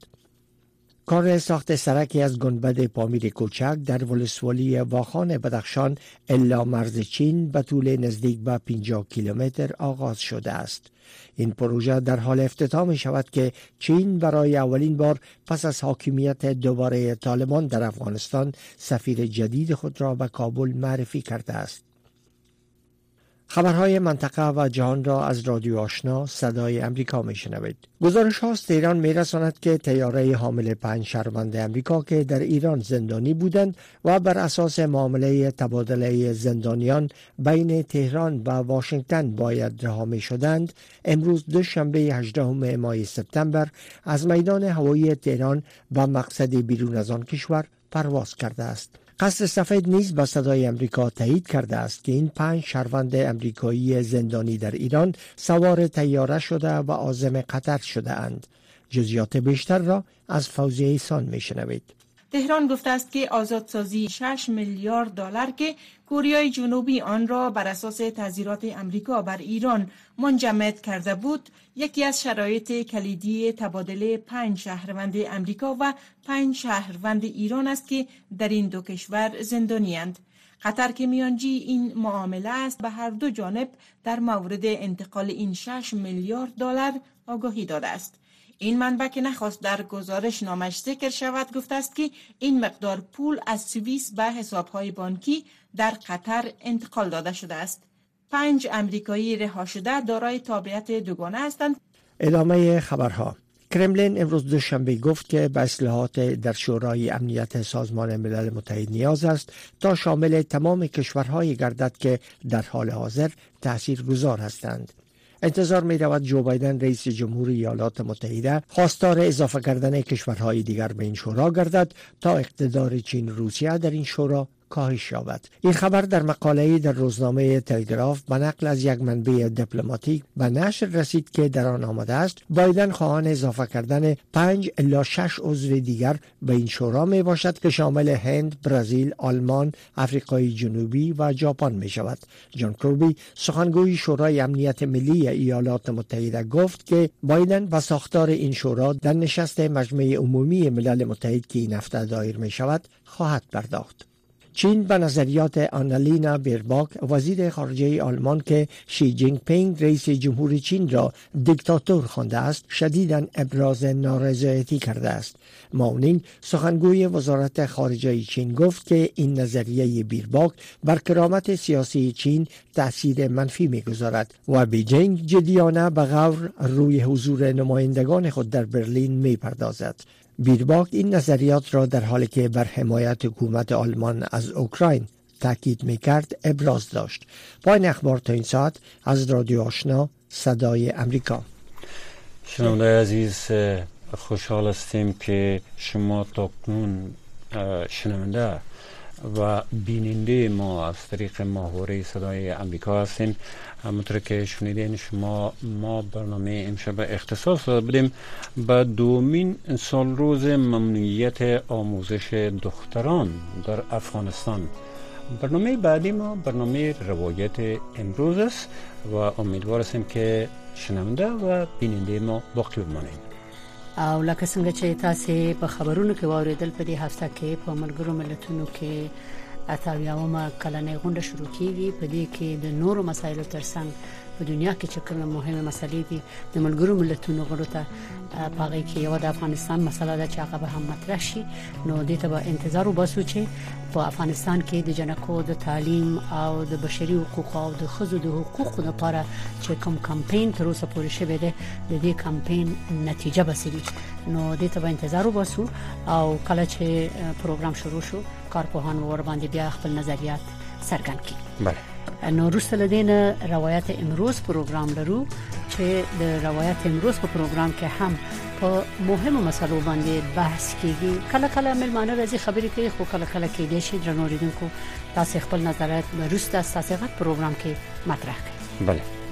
کار ساخت سرکی از گنبد پامیر کوچک در ولسوالی واخان بدخشان الا مرز چین به طول نزدیک به 50 کیلومتر آغاز شده است. این پروژه در حال افتتاح می شود که چین برای اولین بار پس از حاکمیت دوباره طالبان در افغانستان سفیر جدید خود را به کابل معرفی کرده است. خبرهای منطقه و جهان را از رادیو آشنا صدای امریکا می شنوید. گزارش هاست ایران می رساند که تیاره حامل پنج شهروند امریکا که در ایران زندانی بودند و بر اساس معامله تبادله زندانیان بین تهران و واشنگتن باید رها می شدند امروز دوشنبه 18 ماه سپتامبر از میدان هوایی تهران و مقصد بیرون از آن کشور پرواز کرده است. قصر سفید نیز با صدای امریکا تایید کرده است که این پنج شهروند امریکایی زندانی در ایران سوار تیاره شده و عازم قطر شده اند. جزیات بیشتر را از فوزی ایسان می شنوید. تهران گفته است که آزادسازی 6 میلیارد دلار که کوریای جنوبی آن را بر اساس تذیرات امریکا بر ایران منجمد کرده بود یکی از شرایط کلیدی تبادله پنج شهروند امریکا و پنج شهروند ایران است که در این دو کشور زندانیاند قطر که میانجی این معامله است به هر دو جانب در مورد انتقال این 6 میلیارد دلار آگاهی داده است. این منبع که نخواست در گزارش نامش ذکر شود گفته است که این مقدار پول از سوئیس به حسابهای بانکی در قطر انتقال داده شده است. پنج امریکایی رها شده دارای تابعیت دوگانه هستند. ادامه خبرها. کرملین امروز دوشنبه گفت که به اصلاحات در شورای امنیت سازمان ملل متحد نیاز است تا شامل تمام کشورهایی گردد که در حال حاضر تأثیر گذار هستند. انتظار می رود جو بایدن رئیس جمهور ایالات متحده خواستار اضافه کردن کشورهای دیگر به این شورا گردد تا اقتدار چین روسیه در این شورا کاهش یابد این خبر در مقاله در روزنامه تلگراف به نقل از یک منبع دیپلماتیک به نشر رسید که در آن آمده است بایدن خواهان اضافه کردن پنج الا شش عضو دیگر به این شورا می باشد که شامل هند، برزیل، آلمان، آفریقای جنوبی و ژاپن می شود. جان کوربی سخنگوی شورای امنیت ملی ایالات متحده گفت که بایدن و ساختار این شورا در نشست مجمع عمومی ملل متحد که این هفته دایر می شود خواهد پرداخت. چین به نظریات آنالینا بیرباک وزیر خارجه آلمان که شی جین پینگ رئیس جمهور چین را دیکتاتور خوانده است شدیدا ابراز نارضایتی کرده است. ماونینگ سخنگوی وزارت خارجه چین گفت که این نظریه بیرباک بر کرامت سیاسی چین تاثیر منفی می‌گذارد و بیجینگ جدیانه به غور روی حضور نمایندگان خود در برلین می‌پردازد. بیرباک این نظریات را در حالی که بر حمایت حکومت آلمان از اوکراین تاکید می کرد ابراز داشت. پایین اخبار تا این ساعت از رادیو آشنا صدای امریکا. شنونده عزیز خوشحال هستیم که شما تا کنون شنونده و بیننده ما از طریق ماهوره صدای امریکا هستیم. همونطور که شنیدین شما ما برنامه امشب اختصاص داده بودیم به دومین سال روز ممنوعیت آموزش دختران در افغانستان. برنامه بعدی ما برنامه روایت امروز است و امیدوار هستیم که شنونده و بیننده ما باقی بمانیم. او لکه څنګه چې تاسو په خبرونو کې واوریدل په دې هفته کې په ملګرو ملتونو کې اتاویاومه کلنې غونډه شروع کیږي. په دې کې د نورو مسایلو ترڅنګ په دنیا کې چې کومه مهمه مسلې دي د ملګرو ملتونو غړو ته پاغي کې یو د افغانستان مسله ده چې هغه به هم مطرح شي. نو دې ته به انتظار وباسو چې په افغانستان کې د جنکو د تعلیم او د بشري حقوق او د خزو د حقوقو لپاره چې کوم کمپاین تر اوسه پورې شوه ده د دې کمپاین نتیجه به سوي نو دې ته به انتظار وباسو او کله چې پروګرام شروع شو کارپوهان ور باندې بیا خپل نظریات څرګند کړي. بله نو وروسته لدین روایت امروز پروګرام لرو چې د روایت امروز په پروګرام کې هم په مهمو مسلو باندې بحث کیږي. کله کله ملمانه راځي خبرې کوي خو کله کله کې دي چې درنوریدونکو تاسو خپل نظرات وروسته تاسو غږ پروګرام کې مطرح کړئ. بله